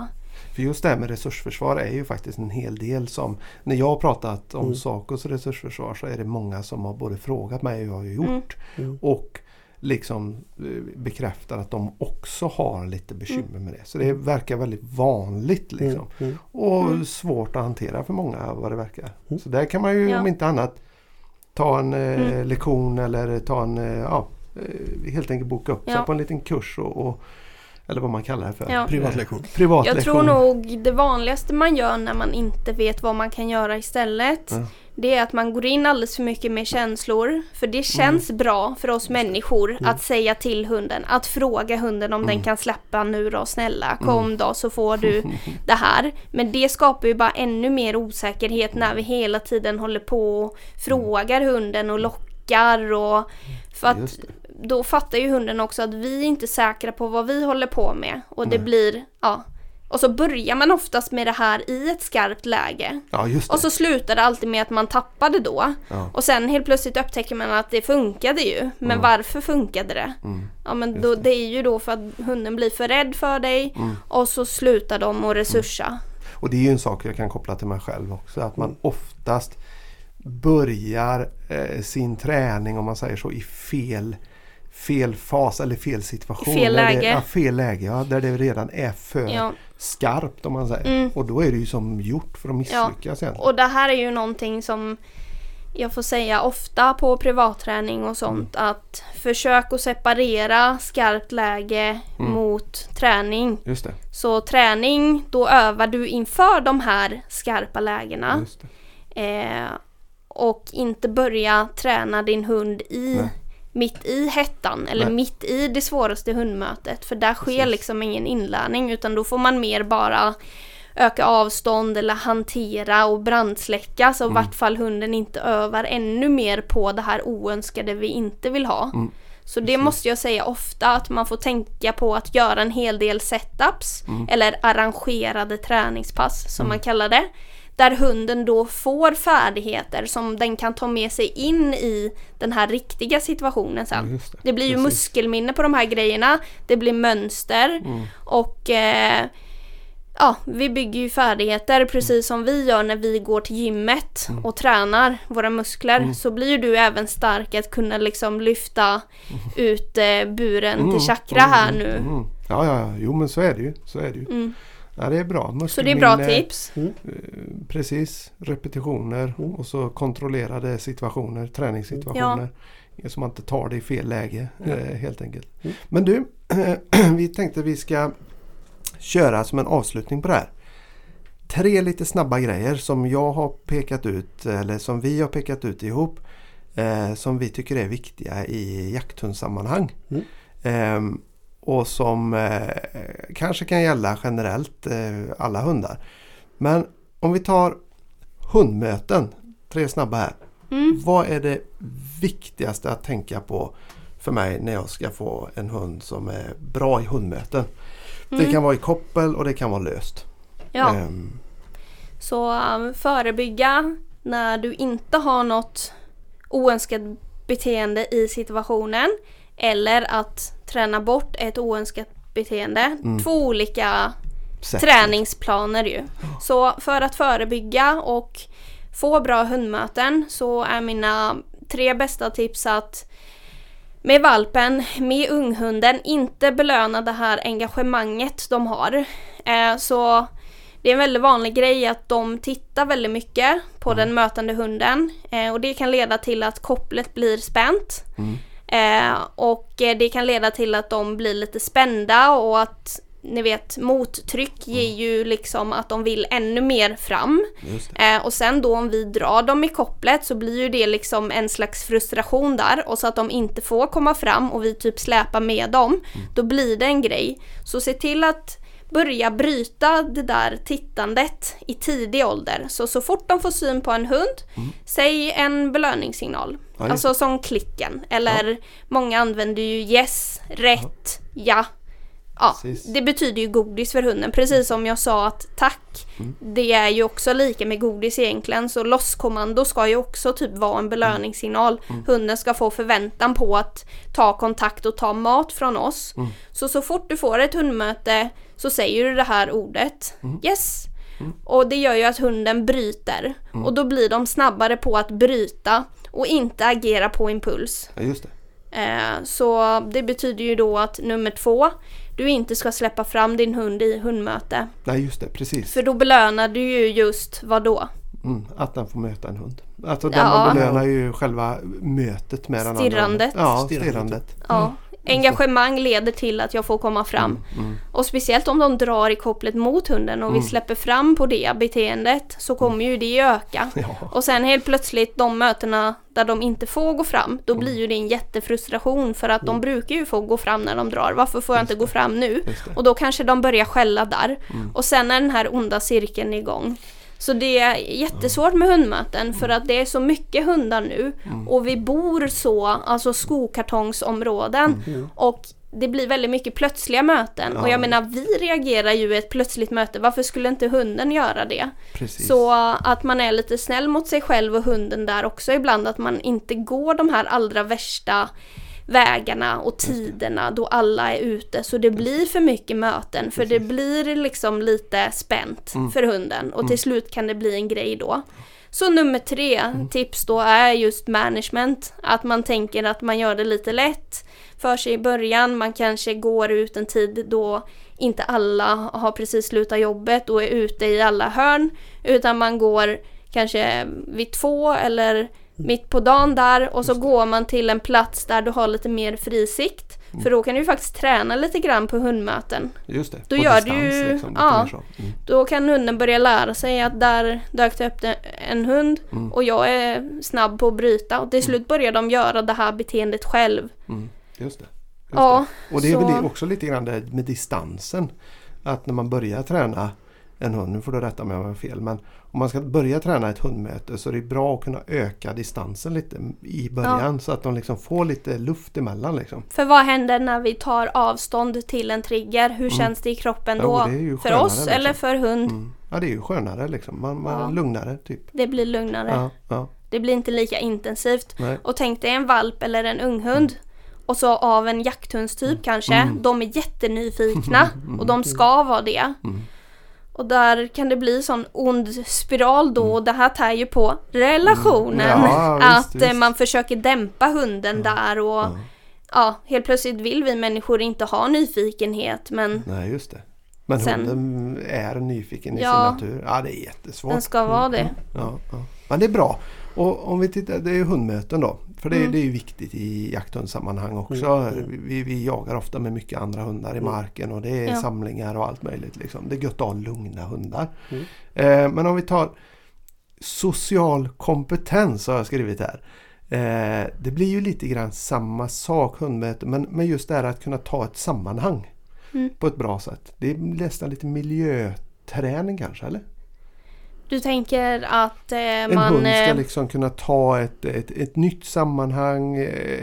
För just det här med resursförsvar är ju faktiskt en hel del som När jag har pratat om Sacos resursförsvar så är det många som har både frågat mig och jag har gjort
Mm.
och liksom eh, bekräftar att de också har lite bekymmer med det. Så det verkar väldigt vanligt liksom.
Mm.
Och svårt att hantera för många vad det verkar. Så där kan man ju
Ja.
om inte annat ta en eh, lektion eller ta en, eh, ja, eh, helt enkelt boka upp sig
Ja.
på en liten kurs och, och eller vad man kallar det för.
Ja.
Privatlektion.
Privatlektion.
Jag tror nog det vanligaste man gör när man inte vet vad man kan göra istället
Ja.
Det är att man går in alldeles för mycket med känslor. För det känns bra för oss människor att säga till hunden. Att fråga hunden om den kan släppa nu då snälla. Kom då så får du det här. Men det skapar ju bara ännu mer osäkerhet när vi hela tiden håller på och frågar hunden och lockar och för att då fattar ju hunden också att vi är inte säkra på vad vi håller på med. Och det blir, ja. Och så börjar man oftast med det här i ett skarpt läge.
Ja.
Och så slutar det alltid med att man tappade då.
Ja.
Och sen helt plötsligt upptäcker man att det funkade ju. Men
Mm.
varför funkade det?
Mm.
Ja men då,
det.
det är ju då för att hunden blir för rädd för dig.
Mm.
Och så slutar de att resursa.
Och det är ju en sak jag kan koppla till mig själv också. Att man oftast börjar eh, sin träning om man säger så i fel fel fas eller fel situation.
I fel
Där Det,
läge.
ja, fel läge, ja, där det redan är för
Ja.
Skarpt om man säger.
Mm.
Och då är det ju som gjort för att misslyckas egentligen.
Och det här är ju någonting som jag får säga ofta på privatträning och sånt att försök att separera skarpt läge
Mm.
mot träning.
Just det.
Så träning, då övar du inför de här skarpa lägena. Eh, och inte börja träna din hund i
Nej.
Mitt i hettan eller
Nej.
mitt i det svåraste hundmötet. För där sker
Precis.
liksom ingen inlärning utan då får man mer bara öka avstånd eller hantera och brandsläcka så i vart fall hunden inte övar ännu mer på det här oönskade vi inte vill ha.
Mm.
Så det
Precis.
måste jag säga ofta att man får tänka på att göra en hel del setups eller arrangerade träningspass som man kallar det. Där hunden då får färdigheter som den kan ta med sig in i den här riktiga situationen sen.
Ja, det.
Det blir ju
Precis.
muskelminne på de här grejerna. Det blir mönster och eh, ja, vi bygger ju färdigheter precis som vi gör när vi går till gymmet och tränar våra muskler. Så blir du även stark att kunna liksom lyfta ut eh, buren till chakra här nu.
Mm. Ja, ja, ja, jo men så är det ju. Så är det ju.
Mm.
Ja, det är bra.
Så det är bra tips.
Precis, repetitioner och så kontrollerade situationer, träningssituationer. Så man inte tar det i fel läge eh, helt enkelt. Men du, vi tänkte vi ska köra som en avslutning på det här. Tre lite snabba grejer som jag har pekat ut eller som vi har pekat ut ihop. Eh, som vi tycker är viktiga i jakthundssammanhang.
Mm.
Och som eh, kanske kan gälla generellt eh, alla hundar. Men om vi tar hundmöten, tre snabba här.
Mm.
Vad är det viktigaste att tänka på för mig när jag ska få en hund som är bra i hundmöten? Det kan vara i koppel och det kan vara löst.
Mm. Ja.
Ehm,
Så um, förebygga när du inte har något oönskat beteende i situationen. Eller att träna bort ett oönskat beteende. Två olika
sätt.
träningsplaner ju. Så för att förebygga och få bra hundmöten så är mina tre bästa tips att med valpen, med unghunden, inte belöna det här engagemanget de har. Eh, så det är en väldigt vanlig grej att de tittar väldigt mycket på den mötande hunden eh, och det kan leda till att kopplet blir spänt.
Mm.
Eh, och eh, det kan leda till att de blir lite spända och att ni vet mottryck ger ju liksom att de vill ännu mer fram. Eh, och sen då om vi drar dem i kopplet så blir ju det liksom en slags frustration där och så att de inte får komma fram och vi typ släpar med dem. Då blir det en grej. Så se till att börja bryta det där tittandet i tidig ålder. Så så fort de får syn på en hund, säg en belöningssignal.
Ja, just
alltså som klicken. Eller många använder ju yes, rätt, ja. Ja,
Precis.
det betyder ju godis för hunden. Precis som jag sa att tack, det är ju också lika med godis egentligen. Så losskommando ska ju också typ vara en belöningssignal. Hunden ska få förväntan på att ta kontakt och ta mat från oss. Så så fort du får ett hundmöte så säger du det här ordet. Yes. Och det gör ju att hunden bryter. Och då blir de snabbare på att bryta och inte agera på impuls.
Ja, just det.
Eh, Så det betyder ju då att nummer två, du inte ska släppa fram din hund i hundmöte.
Nej, just det. Precis.
För då belönar du ju just vad då?
Mm, att den får möta en hund. Alltså den
Ja.
man belönar ju själva mötet med den andra.
Stirrandet.
Ja,
Stirrandet.
stirrandet.
Ja. Engagemang leder till att jag får komma fram.
Mm.
Och speciellt om de drar i kopplet mot hunden och vi släpper fram på det beteendet så kommer ju det öka.
Ja.
Och sen helt plötsligt de mötena där de inte får gå fram, då blir ju det en jättefrustration för att de brukar ju få gå fram när de drar. Varför får jag inte gå fram nu? Och då kanske de börjar skälla där. Och sen är den här onda cirkeln igång. Så det är jättesvårt med hundmöten för att det är så mycket hundar nu. Och vi bor så, alltså skokartongsområden. Och det blir väldigt mycket plötsliga möten. Och
Ja.
jag menar vi reagerar ju i ett plötsligt möte. Varför skulle inte hunden göra det?
Precis.
Så att man är lite snäll mot sig själv och hunden där också ibland. Att man inte går de här allra värsta vägarna och tiderna då alla är ute. Så det blir för mycket möten. För det blir liksom lite spänt
Mm.
för hunden. Och till slut kan det bli en grej då. Så nummer tre
Mm.
tips då är just management. Att man tänker att man gör det lite lätt för sig i början. Man kanske går ut en tid då inte alla har precis slutat jobbet och är ute i alla hörn. Utan man går kanske vid två eller mitt på dagen där och så går man till en plats där du har lite mer frisikt. För då kan du faktiskt träna lite grann på hundmöten.
Just det.
Då
på
gör
distans,
du
Liksom,
ja.
Mm.
Då kan hunden börja lära sig att där dök det upp en hund och jag är snabb på att bryta och till slut börjar de göra det här beteendet själv.
Mm. Just det. Just
Ja,
det. Och det är
så-
väl också lite grann det med distansen. Att när man börjar träna en hund. Nu får du rätta mig om jag har fel. Men om man ska börja träna ett hundmöte så är det bra att kunna öka distansen lite i början. Så att de liksom får lite luft emellan. Liksom.
För vad händer när vi tar avstånd till en trigger? Hur känns det i kroppen
Jo,
då?
Mm. ju
för oss
liksom.
eller för hund?
Mm. Ja det är ju skönare liksom. Man, man
Ja.
lugnare typ.
Det blir lugnare.
Ja, ja,
Det blir inte lika intensivt.
nej.
Och tänk dig en valp eller en unghund. Och så av en jakthundstyp kanske.
Mm.
De är jättenyfikna och de ska vara det.
Mm.
Och där kan det bli sån ond spiral då och det här tär ju på relationen.
Mm. Ja,
att eh,
visst.
man försöker dämpa hunden där och
Ja.
ja, helt plötsligt vill vi människor inte ha nyfikenhet men
Nej just det. Men
Sen-
hunden är nyfiken i
Ja.
sin natur. Ja det är jättesvårt.
den ska vara det.
Ja, ja. Men det är bra. Och om vi tittar, det är ju hundmöten då. För det,
Mm.
det är viktigt i jakthundssammanhang också.
Mm.
Vi, vi jagar ofta med mycket andra hundar i marken och det är
Ja.
samlingar och allt möjligt. Liksom. Det är gött att ha lugna hundar.
Mm.
Eh, men om vi tar social kompetens har jag skrivit här. Eh, det blir ju lite grann samma sak hundmöte men, men just det här att kunna ta ett sammanhang
Mm.
på ett bra sätt. Det är nästan lite miljöträning kanske eller?
Du tänker att eh,
En
man...
hund ska
eh,
liksom kunna ta ett, ett, ett nytt sammanhang eh,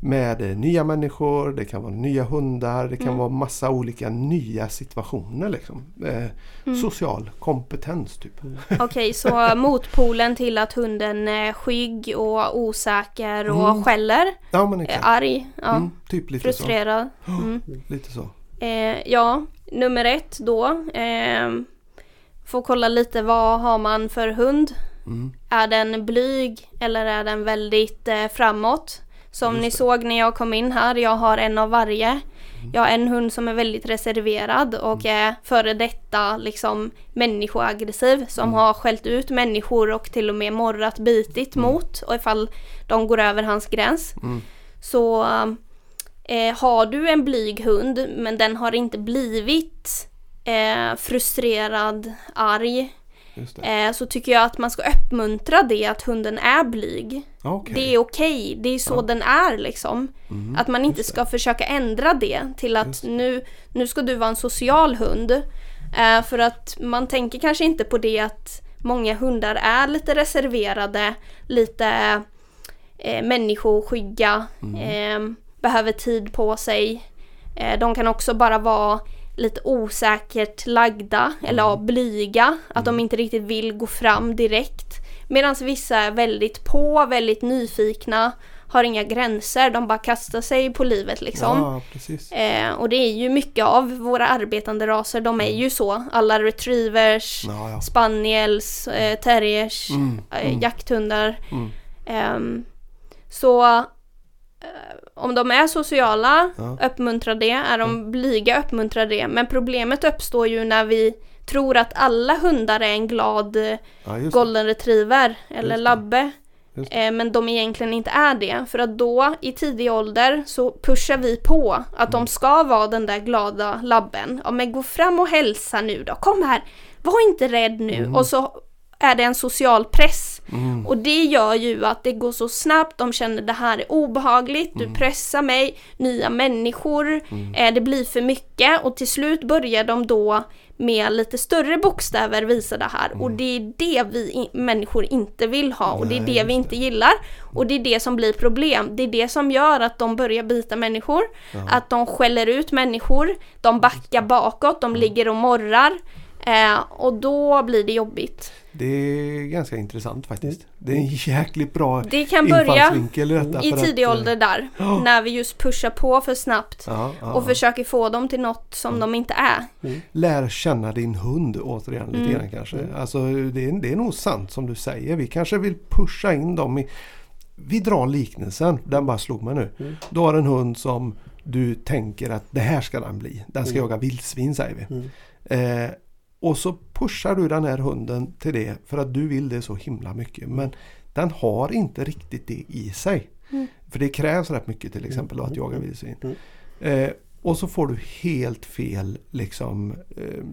med eh, nya människor, det kan vara nya hundar, det kan
Mm.
vara massa olika nya situationer. Liksom. Eh,
Mm.
Social kompetens typ.
Okej, så motpolen till att hunden är skygg och osäker och
Mm.
skäller,
Ja men
är
exakt.
arg, ja,
Mm, typ lite
frustrerad. Mm.
så. Lite så.
Eh, ja, nummer ett då. Eh, får kolla lite vad har man för hund.
Mm.
Är den blyg eller är den väldigt eh, framåt? Som ni såg när jag kom in här, jag har en av varje. Jag har en hund som är väldigt reserverad och är före detta liksom människoaggressiv som har skällt ut människor och till och med morrat bitit mot och ifall de går över hans gräns.
Mm.
Så eh, har du en blyg hund men den har inte blivit eh, frustrerad, arg eh, så tycker jag att man ska uppmuntra det att hunden är blyg.
Okej.
Det är okej, det är så
Ja.
den är liksom.
Mm,
Att man inte ska försöka ändra det till att nu, nu ska du vara en social hund. Eh, för att man tänker kanske inte på det att många hundar är lite reserverade, lite eh, människoskygga,
Mm.
eh, behöver tid på sig. Eh, de kan också bara vara lite osäkert lagda eller ja, blyga, att de inte riktigt vill gå fram direkt. Medan vissa är väldigt på, väldigt nyfikna, har inga gränser, de bara kastar sig på livet liksom.
Ja.
Eh, och det är ju mycket av våra arbetande raser, de är ju så. Alla retrievers,
Ja, ja.
spaniels, eh, terriers,
Mm,
eh,
mm,
jakthundar.
mm.
Ehm, så om de är sociala,
Ja.
uppmuntra det. Är de blyga, uppmuntra det. Men problemet uppstår ju när vi tror att alla hundar är en glad eh,
Ja, det.
golden retriever eller labbe. Eh, men de egentligen inte är det. För att då i tidig ålder så pushar vi på att
Mm.
de ska vara den där glada labben. Ja men gå fram och hälsa nu då, kom här! Var inte rädd nu! Och så är det en social press.
Mm.
Och det gör ju att det går så snabbt, de känner det här är obehagligt,
Mm.
du pressar mig, nya människor, eh, det blir för mycket. Och till slut börjar de då med lite större bokstäver visa det här. Och det är det vi människor inte vill ha. Och det är
Mm.
Det vi inte gillar. Och det är det som blir problem. Det är det som gör att de börjar bita människor, att de skäller ut människor, de backar bakåt, de ligger och morrar. Eh, och då blir det jobbigt.
Det är ganska intressant faktiskt. Det är en jäkligt bra
Det kan börja
i detta.
i
för
tidig
att, eh,
ålder där, när vi just pushar på för snabbt
Ja, ja,
och
ja.
försöker få dem till något som de inte är.
Lär känna din hund återigen lite
Mm.
grann kanske. Alltså, det, är, det är nog sant som du säger. Vi kanske vill pusha in dem i... Vi drar liknelsen, den bara slog mig nu.
Mm.
Du har en hund som du tänker att det här ska den bli. Den ska
Mm.
jaga vildsvin säger vi.
Mm.
Eh, och så pushar du den här hunden till det för att du vill det så himla mycket. Men den har inte riktigt det i sig.
Mm.
För det krävs rätt mycket till exempel att jaga
Mm.
vildsvin.
Mm.
Eh, och så får du helt fel liksom, eh,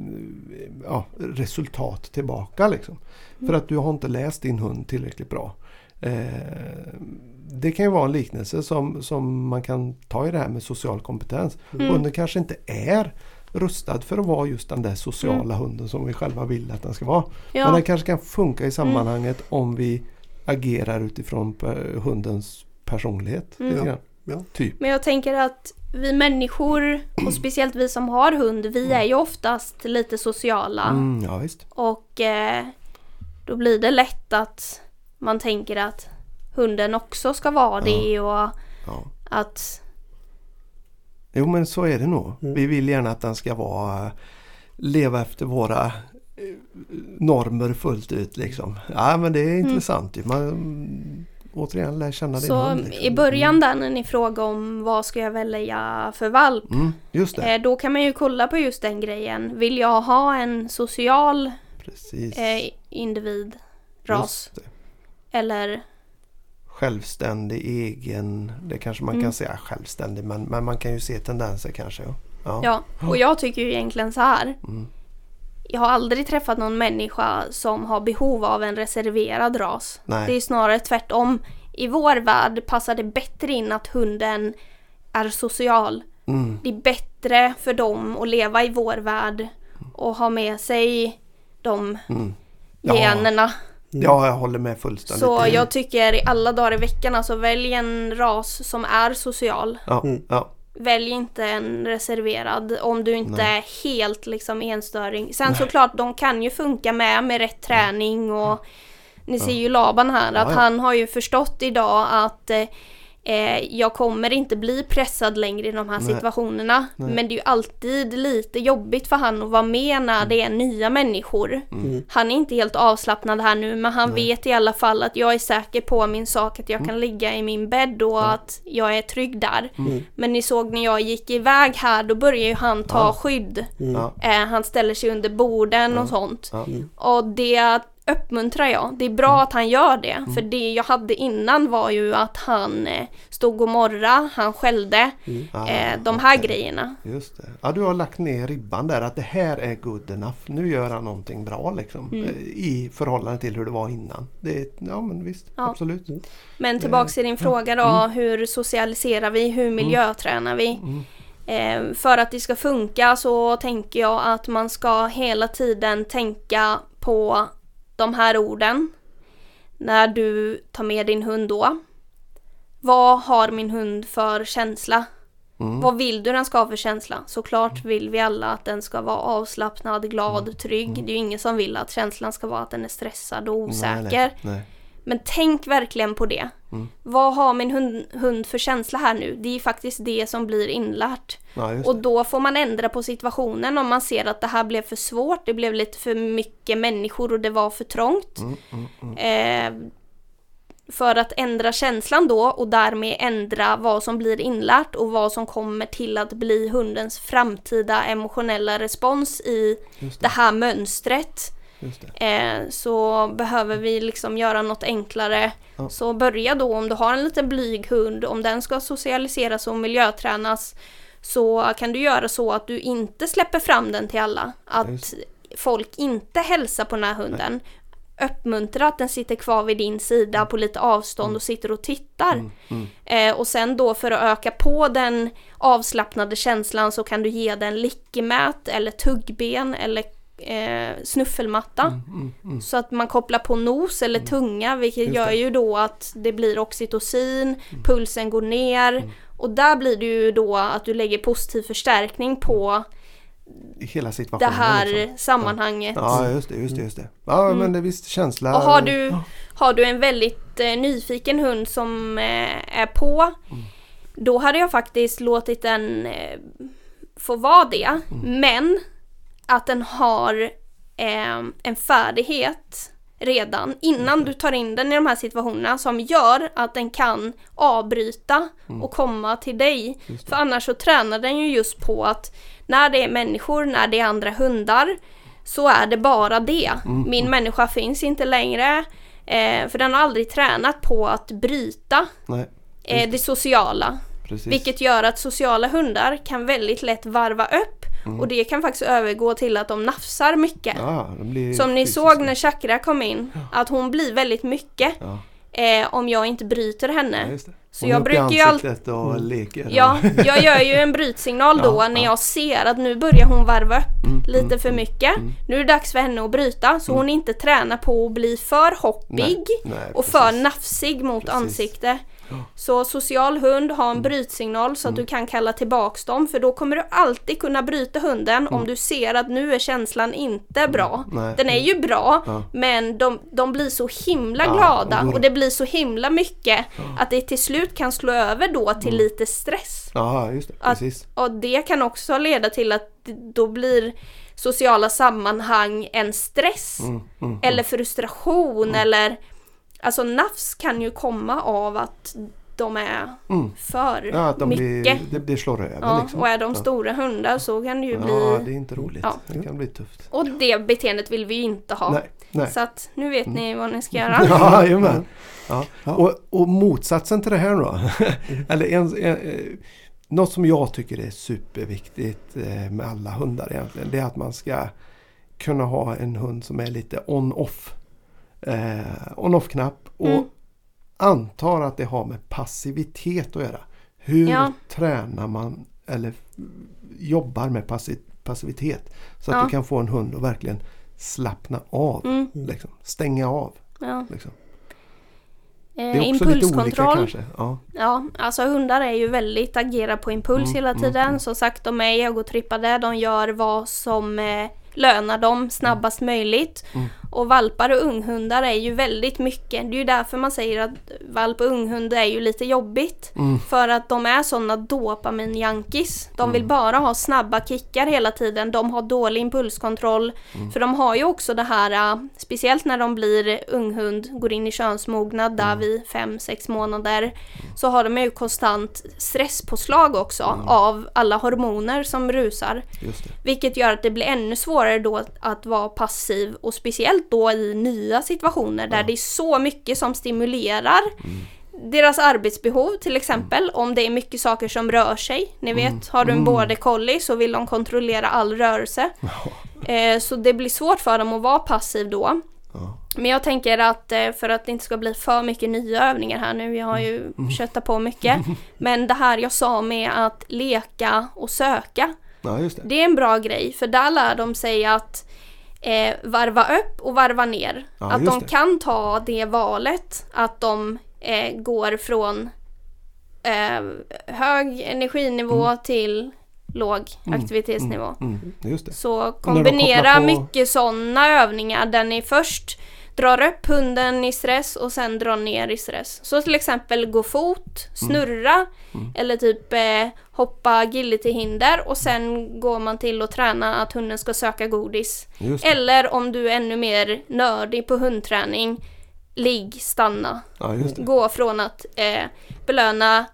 ja, resultat tillbaka. Liksom. För att du har inte läst din hund tillräckligt bra. Eh, det kan ju vara en liknelse som, som man kan ta i det här med social kompetens.
Mm.
Hunden kanske inte är rustad för att vara just den där sociala hunden som vi själva vill att den ska vara. Men
Ja, Mm.
den kanske kan funka i sammanhanget om vi agerar utifrån hundens personlighet.
Mm.
Grann.
Ja.
Typ.
men jag tänker att vi människor och speciellt vi som har hund, vi är ju oftast lite sociala.
Mm, ja visst.
Och eh, då blir det lätt att man tänker att hunden också ska vara det och
Ja.
att
Jo men så är det nog.
Mm.
Vi vill gärna att den ska vara leva efter våra eh, normer fullt ut liksom. Ja men det är
Mm.
intressant ju. Man mm, återigen lär känna din
Så
hund. Liksom.
i början där när ni frågar om vad ska jag välja för valp?
Mm, just det.
Eh, då kan man ju kolla på just den grejen. Vill jag ha en social
Precis.
eh, individ, ras? Eller
Självständig, egen. Det kanske man
Mm.
kan säga självständig men, men man kan ju se tendenser kanske. Ja. Ja.
och jag tycker ju egentligen så här.
Mm.
Jag har aldrig träffat någon människa som har behov av en reserverad ras.
Nej.
Det är snarare tvärtom. I vår värld passar det bättre in att hunden är social.
Mm.
Det är bättre för dem att leva i vår värld och ha med sig de
Mm. Ja.
generna.
Ja, jag håller med fullständigt.
Så jag tycker i alla dagar i veckan, alltså välj en ras som är social.
Ja,
Mm.
ja.
Välj inte en reserverad om du inte
Nej.
är helt liksom enstöring. Sen såklart, de kan ju funka med med rätt träning och ni ser ju Laban här att
Ja, ja.
han har ju förstått idag att eh, jag kommer inte bli pressad längre i de här
Nej.
situationerna.
Nej.
Men det är ju alltid lite jobbigt för han att vara med när det är nya människor.
Mm.
Han är inte helt avslappnad här nu men han
Nej.
vet i alla fall att jag är säker på min sak, att jag kan ligga i min bädd och att jag är trygg där.
Mm.
Men ni såg när jag gick iväg här, då börjar ju han ta
Ja.
skydd.
Mm.
Ja.
Eh, han ställer sig under borden och sånt.
Ja.
Och det uppmuntrar jag. Det är bra att han gör det. För det jag hade innan var ju att han eh, stod och morra, han skällde.
Ah,
Eh, de här
okej.
grejerna.
Just det. Ja, du har lagt ner ribban där att det här är good enough. Nu gör han någonting bra liksom.
Mm.
eh, I förhållande till hur det var innan. Det, är- ja men visst,
Ja.
absolut.
Men tillbaks till din fråga då, hur socialiserar vi, hur miljötränar vi?
Mm.
För att det ska funka så tänker jag att man ska hela tiden tänka på de här orden. När du tar med din hund då. Vad har min hund för känsla?
Mm.
Vad vill du den ska ha för känsla? Såklart vill vi alla att den ska vara avslappnad, glad, trygg. Det är ju ingen som vill att känslan ska vara att den är stressad och osäker.
Nej, nej, nej.
Men tänk verkligen på det.
Mm.
Vad har min hund, hund för känsla här nu? Det är faktiskt det som blir inlärt.
Ja,
Och då får man ändra på situationen om man ser att det här blev för svårt, det blev lite för mycket människor och det var för trångt.
Mm, mm, mm.
Eh, för att ändra känslan då och därmed ändra vad som blir inlärt och vad som kommer till att bli hundens framtida emotionella respons i det
det.
här mönstret. Eh, så behöver vi liksom göra något enklare.
Ja.
Så börja då om du har en liten blyg hund, om den ska socialiseras och miljötränas så kan du göra så att du inte släpper fram den till alla. Att
Just
folk inte hälsar på den här hunden. Uppmuntra att den sitter kvar vid din sida på lite avstånd och sitter och tittar.
Mm, mm.
Eh, och sen då för att öka på den avslappnade känslan så kan du ge den lickemät eller tuggben eller eh, snuffelmatta.
Mm, mm.
Så att man kopplar på nos eller tunga vilket
Just
gör
det.
ju då att det blir oxytocin, pulsen går ner och där blir det ju då att du lägger positiv förstärkning på
Hela
det
situationen.
här
liksom.
sammanhanget.
Ja, just det. Just det, just det. Ja,
Mm.
men det är visst känsla.
Och har du, har du en väldigt eh, nyfiken hund som eh, är på, då hade jag faktiskt låtit den eh, få vara det. Men att den har eh, en färdighet redan innan du tar in den i de här situationerna som gör att den kan avbryta och komma till dig. För annars så tränar den ju just på att när det är människor, när det är andra hundar så är det bara det. Min människa finns inte längre. Eh, för den har aldrig tränat på att bryta eh, det sociala.
Precis.
Vilket gör att sociala hundar kan väldigt lätt varva upp och det kan faktiskt övergå till att de nafsar mycket.
Ja, de blir
Som ni
fysiska.
såg när Chakra kom in, att hon blir väldigt mycket.
Ja.
eh, om jag inte bryter henne.
Ja, just det.
Så jag brukar ju alltid...
och
Mm.
leker.
Ja, jag gör ju en brytsignal då
Ja,
när
ja.
jag ser att nu börjar hon varva upp
Mm,
lite
mm,
för
mm,
mycket.
mm.
Nu är det dags för henne att bryta så hon inte tränar på att bli för hoppig
Nej,
och
precis.
för nafsig mot
Precis.
ansikte. Så social hund, ha en brytsignal så att du kan kalla tillbaks dem för då kommer du alltid kunna bryta hunden om du ser att nu är känslan inte bra.
Nej.
Den är ju bra men de, de blir så himla glada
och
det blir så himla mycket att det till slut kan slå över då till
Mm.
lite stress.
Ja, just det.
Att-
Precis.
Och det kan också leda till att då blir sociala sammanhang en stress.
Mm, mm,
Eller frustration eller Alltså nafs kan ju komma av att de är
mm.
för
Ja, att de
mycket.
blir, det, det slår över
ja,
liksom.
och är de
ja.
stora hundar så kan det ju
Ja,
bli...
det är inte roligt.
Ja.
Det kan bli tufft.
Och det beteendet vill vi ju inte ha.
Nej, nej.
Så att nu vet ni vad ni ska göra.
Ja, jajamän. Ja.
Ja.
Och, och motsatsen till det här då. Eller en, en, eh, något som jag tycker är superviktigt eh, med alla hundar egentligen. Det är att man ska kunna ha en hund som är lite on-off. Eh, on-off-knapp. Och
Mm.
antar att det har med passivitet att göra. Hur
Ja.
tränar man eller jobbar med passi- passivitet? Så att
Ja.
du kan få en hund att verkligen slappna av.
Mm,
Liksom. Stänga av.
ja.
Liksom.
Eh, impulskontroll.
kanske. Ja.
Ja, alltså hundar är ju väldigt agera på impuls
Mm,
hela
mm,
tiden.
mm.
Som sagt, de är egotrippade. De gör vad som eh, lönar dem snabbast möjligt.
Mm.
Och valpar och unghundar är ju väldigt mycket. Det är ju därför man säger att valp och unghund är ju lite jobbigt.
Mm.
För att de är sådana dopamin-junkies. De vill bara ha snabba kickar hela tiden. De har dålig impulskontroll.
Mm.
För de har ju också det här, äh, speciellt när de blir unghund, går in i könsmognad där
Mm.
vid 5-6 månader. Så har de ju konstant stresspåslag också
Mm.
av alla hormoner som rusar. Vilket gör att det blir ännu svårare då att vara passiv och speciellt då i nya situationer där
Ja.
det är så mycket som stimulerar deras arbetsbehov till exempel. Om det är mycket saker som rör sig. Ni vet, har du en
Mm.
border collie så vill de kontrollera all rörelse. Eh, så det blir svårt för dem att vara passiv då.
Ja.
Men jag tänker att eh, för att det inte ska bli för mycket nya övningar här nu, jag har ju köttat på mycket. Men det här jag sa med att leka och söka.
ja, det.
Det är en bra grej för där lär de sig att eh, varva upp och varva ner.
Ja,
att de
det.
kan ta det valet. Att de eh, går från eh, hög energinivå till låg
Mm,
aktivitetsnivå.
Mm, det.
Så kombinera mycket sådana övningar där ni först drar upp hunden i stress och sen drar ner i stress. Så till exempel gå fot, snurra
Mm.
eller typ eh, hoppa agility-hinder och sen går man till att träna att hunden ska söka godis. Eller om du är ännu mer nördig på hundträning, ligg, stanna.
Ja.
Gå från att eh, belöna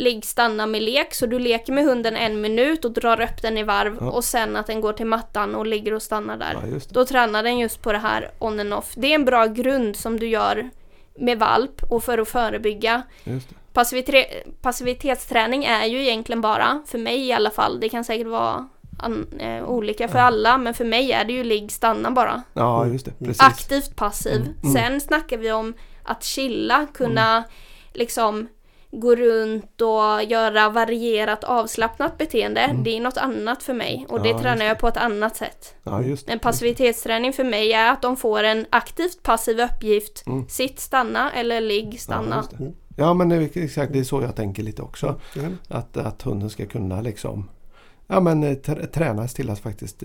ligg, stanna med lek, så du leker med hunden en minut och drar upp den i varv
Ja.
och sen att den går till mattan och ligger och stannar där.
Ja.
Då tränar den just på det här on and off. Det är en bra grund som du gör med valp och för att förebygga. Passivitetsträning är ju egentligen bara, för mig i alla fall, det kan säkert vara an- eh, olika för alla, men för mig är det ju ligg, stanna bara.
Ja, just det. Precis.
Aktivt passiv.
Mm, mm.
Sen snackar vi om att chilla, kunna liksom gå runt och göra varierat avslappnat beteende. Det är något annat för mig och det
Mm. Ja,
tränar jag på ett annat sätt.
Ja.
En passivitetsträning för mig är att de får en aktivt passiv uppgift.
Mm.
Sitt, stanna eller ligg,
Ja,
stanna.
det. ja, men det är exakt det är så jag tänker lite också.
Ja.
Att, att hunden ska kunna liksom ja, men, eh, trä- tränas till att faktiskt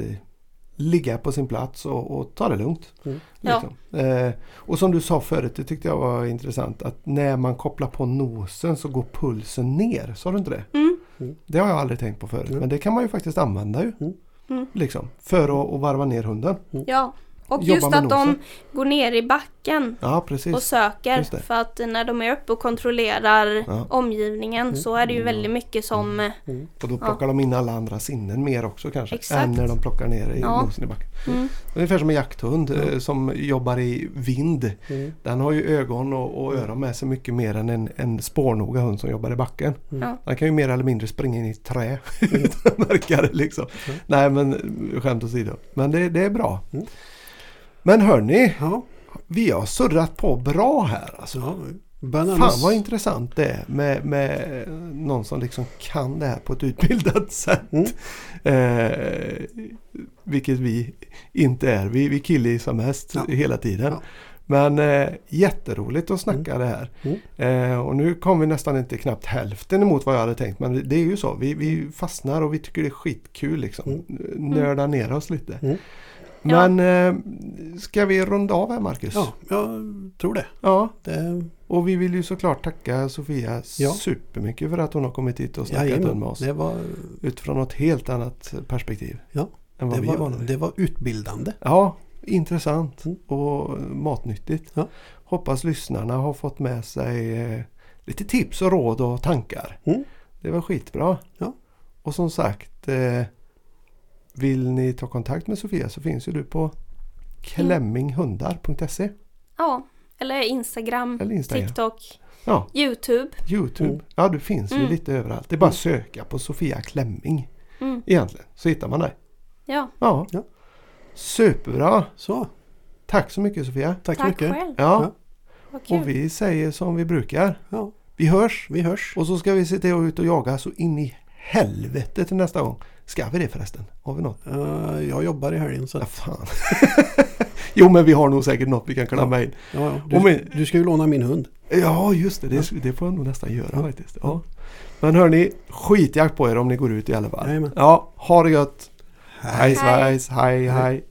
ligga på sin plats och, och ta det lugnt.
Mm.
Liksom. Eh, och som du sa förut, det tyckte jag var intressant, att när man kopplar på nosen så går pulsen ner. Sa du inte det?
Mm.
Det har jag aldrig tänkt på förut,
Mm.
men det kan man ju faktiskt använda ju.
Mm.
Mm.
Liksom, för att, att varva ner hunden.
Ja. Och just att de
nosen.
går ner i backen
Ja,
och söker. För att när de är uppe och kontrollerar
Ja.
omgivningen så är det ju väldigt mycket som
Mm.
Och då plockar de in alla andra sinnen mer också kanske.
Exakt.
Än när de plockar ner i
Ja.
nosen i backen.
Mm.
Ungefär som en jakthund eh, som jobbar i vind.
Mm.
Den har ju ögon och, och öron med sig mycket mer än en, en spårnoga hund som jobbar i backen.
Ja.
Den kan ju mer eller mindre springa in i ett trä. utan märka det liksom. Nej men skämt åsido. Men det, det är bra.
Mm.
Men hörni,
Ja.
vi har surrat på bra här alltså.
Ja, börjar
Fan vad intressant det är med, med någon som liksom kan det här på ett utbildat sätt.
Mm.
Eh, vilket vi inte är. Vi, vi killgissar mest
Ja.
hela tiden.
Ja.
Men eh, jätteroligt att snacka det här.
Mm.
Eh, och nu kom vi nästan inte knappt hälften emot vad jag hade tänkt. Men det är ju så. Vi, vi fastnar och vi tycker det är skitkul liksom.
Mm.
Nörda ner oss lite. Men eh, ska vi runda av här Marcus?
Ja, jag tror det.
ja.
det
Och vi vill ju såklart tacka Sofia
Ja.
supermycket för att hon har kommit hit och snackat
jajamän,
med oss.
det var,
Utifrån något helt annat perspektiv.
Ja,
än vad
det
vi
var, det var utbildande.
Ja, intressant
Mm.
och matnyttigt.
Ja.
Hoppas lyssnarna har fått med sig eh, lite tips och råd och tankar.
Mm.
Det var skitbra.
Ja.
Och som sagt, eh, vill ni ta kontakt med Sofia så finns ju du på klemminghundar.se
Ja, eller Instagram,
eller Instagram.
TikTok,
Ja,
Youtube.
Youtube.
Mm.
Ja, du finns ju
Mm.
lite överallt. Det är bara att söka på Sofia Klemming
Mm.
egentligen. Så hittar man dig.
Ja,
Ja.
Ja.
Superbra.
Så,
Tack så mycket Sofia.
tack, så
tack
mycket.
själv.
Ja,
kul.
och vi säger som vi brukar.
Ja,
Vi hörs.
vi hörs.
Och så ska vi se till att ut och jaga så in i helvete till nästa gång. Ska vi det förresten? Har vi något?
Eh, jag jobbar i helgen så
Ja, fan. jo, men vi har nog säkert något vi kan klamma in.
ja, ja.
Och
Du,
med-
du ska ju låna min hund.
Ja, just det. Det, det får jag nog nästan göra faktiskt. Ja. Men hörni, skitjakt på er om ni går ut i alla fall. Ja, ha det gött. Hej
Hej.
svejs, hej hej.